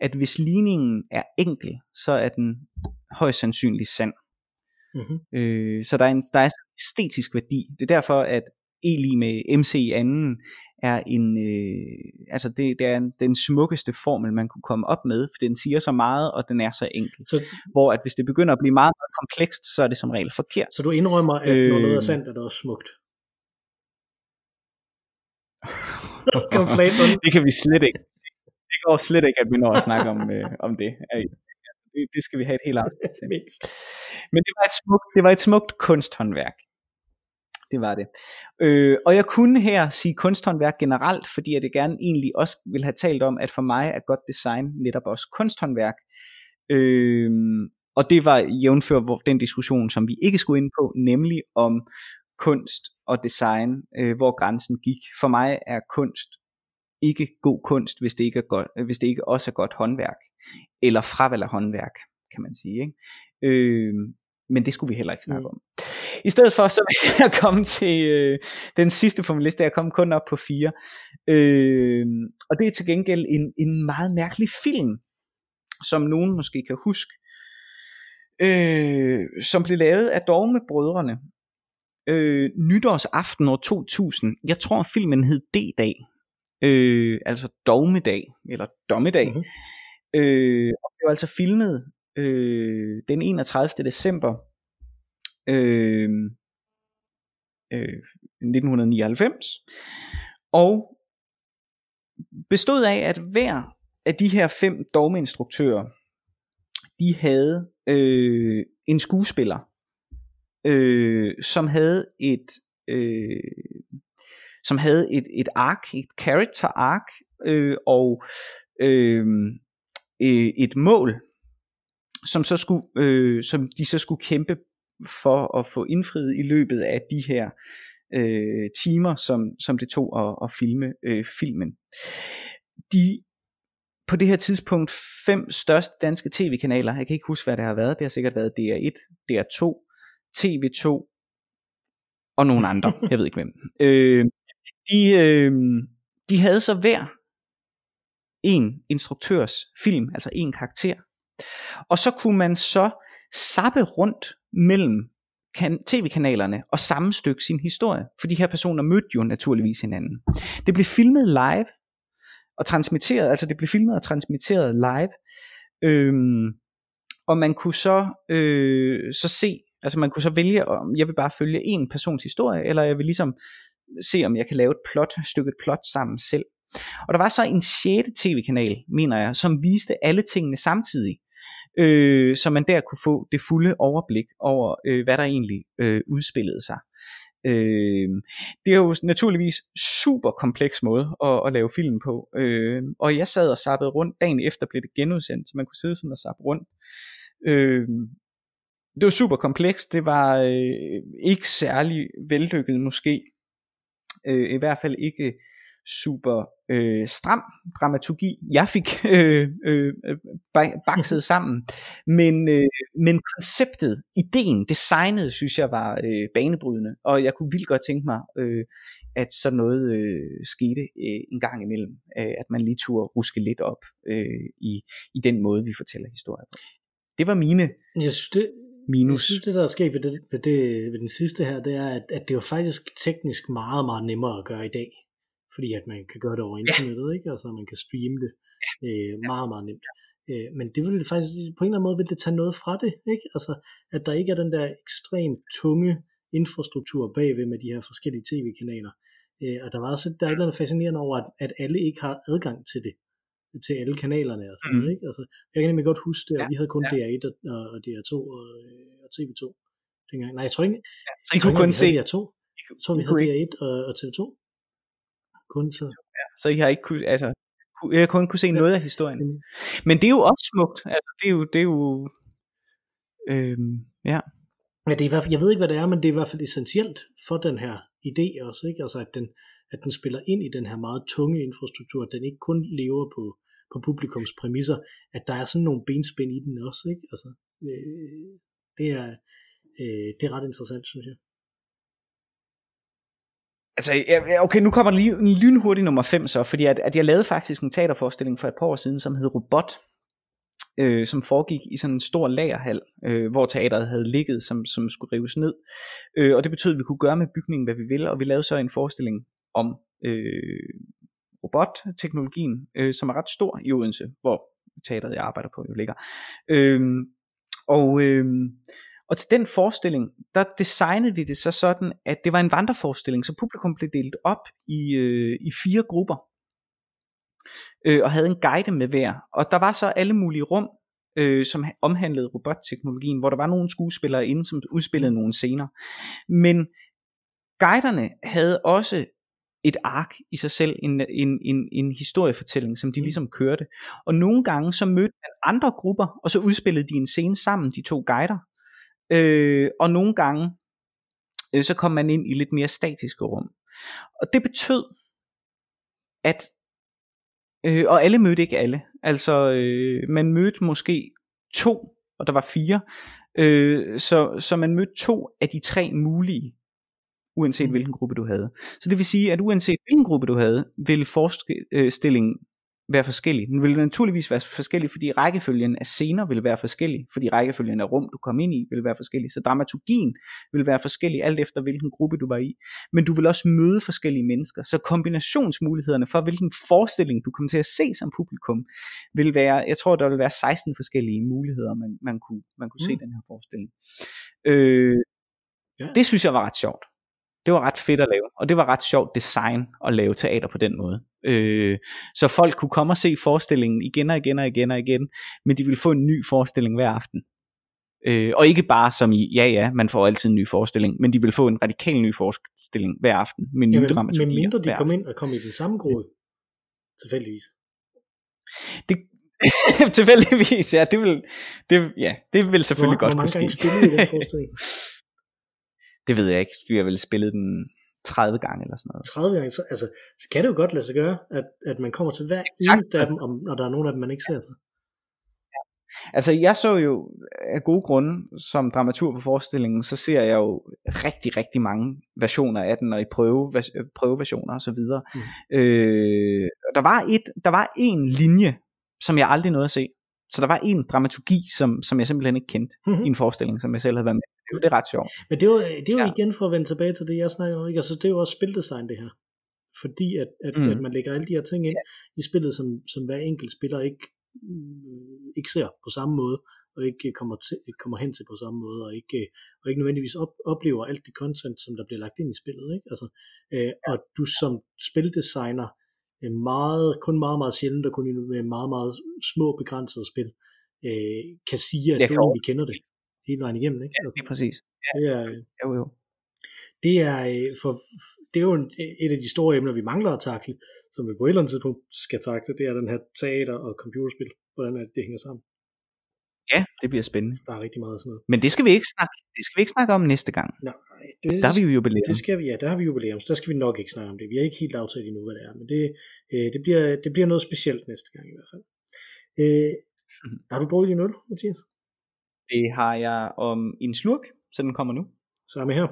at hvis ligningen er enkel, så er den højst sandsynligt sand. Mm-hmm. Øh, så der er, en, der er en æstetisk værdi. Det er derfor, at E lige med MC i anden er en, øh, altså det, det er den smukkeste formel, man kunne komme op med, for den siger så meget, og den er så enkel. Så, Hvor at hvis det begynder at blive meget, meget komplekst, så er det som regel forkert. Så du indrømmer, at øh, når noget er sandt, er det også smukt? det kan vi slet ikke. Det går slet ikke, at vi når at snakke om, øh, om det. det. Det skal vi have et helt afsnit til. Men det var et smukt, det var et smukt kunsthåndværk det var det. Øh, og jeg kunne her sige kunsthåndværk generelt, fordi at jeg gerne egentlig også vil have talt om, at for mig er godt design netop også kunsthåndværk. Øh, og det var jævnfør den diskussion, som vi ikke skulle ind på, nemlig om kunst og design, øh, hvor grænsen gik. For mig er kunst ikke god kunst, hvis det ikke, er godt, hvis det ikke også er godt håndværk, eller fravalg af håndværk, kan man sige. Ikke? Øh, men det skulle vi heller ikke snakke mm. om. I stedet for, så vil jeg komme til øh, den sidste på min liste, jeg kom kun op på fire. Øh, og det er til gengæld en, en meget mærkelig film, som nogen måske kan huske, øh, som blev lavet af Dogme-brødrene. Øh, nytårsaften år 2000. Jeg tror filmen hed D-dag. Øh, altså Dogmedag, eller Dommedag. Mm-hmm. Øh, og det var altså filmet øh, den 31. december Øhm, øh, øh, 1999, og bestod af, at hver af de her fem dogmeinstruktører, de havde øh, en skuespiller, øh, som havde et øh, som havde et, et ark, et character ark, øh, og øh, øh et mål, som, så skulle, øh, som de så skulle kæmpe for at få indfriet i løbet af de her øh, timer, som, som det tog at, at filme øh, filmen. De på det her tidspunkt fem største danske tv-kanaler, jeg kan ikke huske hvad det har været, det har sikkert været DR1, DR2, TV2 og nogle andre, jeg ved ikke hvem. Øh, de, øh, de havde så hver en instruktørs film, altså en karakter, og så kunne man så sappe rundt mellem kan, tv-kanalerne og sammenstykke sin historie, for de her personer mødte jo naturligvis hinanden. Det blev filmet live og transmitteret, altså det blev filmet og transmitteret live, øhm, og man kunne så, øh, så se, altså man kunne så vælge, om jeg vil bare følge en persons historie, eller jeg vil ligesom se, om jeg kan lave et plot, et stykke et plot sammen selv. Og der var så en sjette tv-kanal, mener jeg, som viste alle tingene samtidig øh, så man der kunne få det fulde overblik over, øh, hvad der egentlig øh, udspillede sig. Øh, det er jo naturligvis super kompleks måde at, at lave film på. Øh, og jeg sad og sappede rundt, dagen efter blev det genudsendt, så man kunne sidde sådan og sappe rundt. Øh, det var super komplekst, det var øh, ikke særlig vellykket måske. Øh, I hvert fald ikke super øh, stram dramaturgi, jeg fik øh, øh, bakset sammen. Men, øh, men konceptet, ideen, designet, synes jeg var øh, banebrydende, og jeg kunne vildt godt tænke mig, øh, at sådan noget øh, skete øh, en gang imellem, øh, at man lige turde ruske lidt op øh, i, i den måde, vi fortæller historier på. Det var mine jeg synes, det, minus. Jeg synes, det der er sket ved, det, ved, det, ved den sidste her, det er, at, at det er jo faktisk teknisk meget, meget nemmere at gøre i dag fordi at man kan gøre det over internettet, ja. ikke? altså man kan streame det øh, meget, meget nemt. Øh, men det vil faktisk, på en eller anden måde vil det tage noget fra det, ikke? Altså, at der ikke er den der ekstremt tunge infrastruktur bagved med de her forskellige tv-kanaler. Øh, og der var også, der er et eller andet fascinerende over, at, at alle ikke har adgang til det til alle kanalerne og sådan mm. noget, ikke? Altså, jeg kan nemlig godt huske det, at ja, vi havde kun ja. DR1 og, og DR2 og, og TV2 dengang. Nej, jeg tror ikke, ja, så I kunne kun se DR2. Jeg tror, vi havde DR1 og, og TV2 kun så. Ja, så I har ikke kunne, altså, jeg har kun kunne se noget af historien. Men det er jo også smukt. Altså, det er jo, det er jo øhm, ja. Ja, det er i hvert fald, jeg ved ikke, hvad det er, men det er i hvert fald essentielt for den her idé også, ikke? Altså, at den, at den spiller ind i den her meget tunge infrastruktur, at den ikke kun lever på, på publikums præmisser, at der er sådan nogle benspænd i den også, ikke? Altså, øh, det er, øh, det er ret interessant, synes jeg. Altså, okay, nu kommer lige en lynhurtig nummer 5 så, fordi at, at jeg lavede faktisk en teaterforestilling for et par år siden, som hed Robot, øh, som foregik i sådan en stor lagerhal, øh, hvor teateret havde ligget, som, som skulle rives ned. Øh, og det betød, at vi kunne gøre med bygningen, hvad vi ville, og vi lavede så en forestilling om øh, robotteknologien, øh, som er ret stor i Odense, hvor teateret, jeg arbejder på, jo ligger. Øh, og... Øh, og til den forestilling, der designede vi det så sådan, at det var en vandreforestilling, så publikum blev delt op i, øh, i fire grupper, øh, og havde en guide med hver. Og der var så alle mulige rum, øh, som omhandlede robotteknologien, hvor der var nogle skuespillere inde, som udspillede nogle scener. Men guiderne havde også et ark i sig selv, en, en, en, en historiefortælling, som de mm. ligesom kørte. Og nogle gange så mødte man andre grupper, og så udspillede de en scene sammen, de to guider. Øh, og nogle gange, øh, så kom man ind i lidt mere statiske rum. Og det betød, at, øh, og alle mødte ikke alle, altså øh, man mødte måske to, og der var fire, øh, så, så man mødte to af de tre mulige, uanset mm. hvilken gruppe du havde. Så det vil sige, at uanset hvilken gruppe du havde, ville forestillingen være forskellig. Den vil naturligvis være forskellig, fordi rækkefølgen af scener vil være forskellig, fordi rækkefølgen af rum, du kom ind i, vil være forskellig. Så dramaturgien vil være forskellig, alt efter hvilken gruppe du var i. Men du vil også møde forskellige mennesker, så kombinationsmulighederne for, hvilken forestilling du kommer til at se som publikum, vil være, jeg tror, der vil være 16 forskellige muligheder, man, man kunne, man kunne mm. se den her forestilling. Øh, ja. Det synes jeg var ret sjovt det var ret fedt at lave, og det var ret sjovt design at lave teater på den måde. Øh, så folk kunne komme og se forestillingen igen og igen og igen og igen, men de ville få en ny forestilling hver aften. Øh, og ikke bare som i, ja ja, man får altid en ny forestilling, men de vil få en radikal ny forestilling hver aften, med nye ja, dramaturgier. Men mindre de kom ind og kom i den samme gruppe, tilfældigvis. Det, tilfældigvis, ja, det vil, det, ja, det vil selvfølgelig hvor, godt hvor kunne ske. Mange gange spillede I den forestilling? det ved jeg ikke, vi har vel spillet den 30 gange eller sådan noget. 30 gange, så, altså, så kan det jo godt lade sig gøre, at, at man kommer til hver eneste af dem, om, når der er nogen af dem, man ikke ser sig. Altså jeg så jo af gode grunde som dramatur på forestillingen, så ser jeg jo rigtig, rigtig mange versioner af den, og i prøve, prøveversioner og så videre. Mm. Øh, der var et, der var en linje, som jeg aldrig nåede at se. Så der var en dramaturgi, som, som jeg simpelthen ikke kendte mm-hmm. i en forestilling, som jeg selv havde været med det, det er ret sjovt. Men det er jo, det er jo ja. igen for at vende tilbage til det, jeg snakker om. Ikke? Altså, det er jo også spildesign, det her. Fordi at, at, mm. at man lægger alle de her ting ind ja. i spillet, som, som hver enkelt spiller ikke, øh, ikke ser på samme måde, og ikke kommer, til, kommer hen til på samme måde, og ikke, og ikke nødvendigvis op, oplever alt det content, som der bliver lagt ind i spillet. Ikke? Altså, øh, og du som spildesigner, øh, meget, kun meget, meget sjældent, og kun med meget, meget små begrænsede spil, øh, kan sige, at du, vi kender det hele vejen igennem. Ikke? Ja, det er præcis. Ja. Det er, jo, jo. Det er, øh, for, det er jo en, et af de store emner, vi mangler at takle, som vi på et eller andet tidspunkt skal takle, det er den her teater og computerspil. Hvordan er det, det hænger sammen? Ja, det bliver spændende. Der er rigtig meget sådan noget. Men det skal vi ikke snakke, det skal vi ikke snakke om næste gang. Nej, det, Der har vi jo jubilæum. det skal vi, ja, der har vi jubilæum, så der skal vi nok ikke snakke om det. Vi har ikke helt aftalt endnu, hvad det er, men det, øh, det, bliver, det bliver noget specielt næste gang i hvert fald. Øh, har du drukket din øl, Mathias? Det har jeg om en slurk, så den kommer nu. Samme her.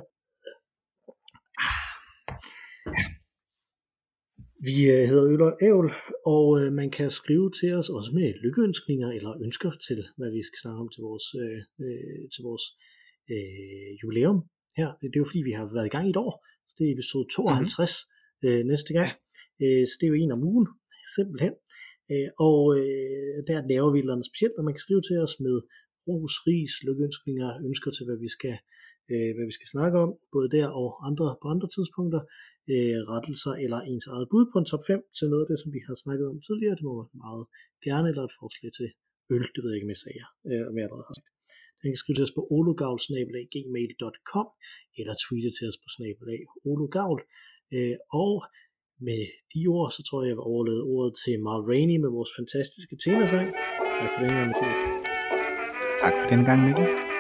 Vi øh, hedder Øl og Ævl, og øh, man kan skrive til os også med lykkeønskninger eller ønsker til, hvad vi skal snakke om til vores, øh, øh, til vores øh, jubilæum her. Det er jo fordi, vi har været i gang i et år, så det er episode 52 mm-hmm. øh, næste gang. Øh, så det er jo en om ugen, simpelthen. Øh, og øh, der laver vi et eller andet specielt, og man kan skrive til os med ros, ris, lykønskninger, ønsker til, hvad vi skal øh, hvad vi skal snakke om, både der og andre på andre tidspunkter, øh, rettelser eller ens eget bud på en top 5 til noget af det, som vi har snakket om tidligere. Det må man meget gerne, eller et forslag til øl, det ved jeg ikke, om jeg sagde, øh, om jeg allerede har sagt. Den kan skrive til os på ologavl.gmail.com eller tweete til os på snabelag ologavl. Øh, og med de ord, så tror jeg, jeg vil overlade ordet til Mar Rainey med vores fantastiske temasang. Tak for den her, Mathias. Tak for den gang, Mikkel.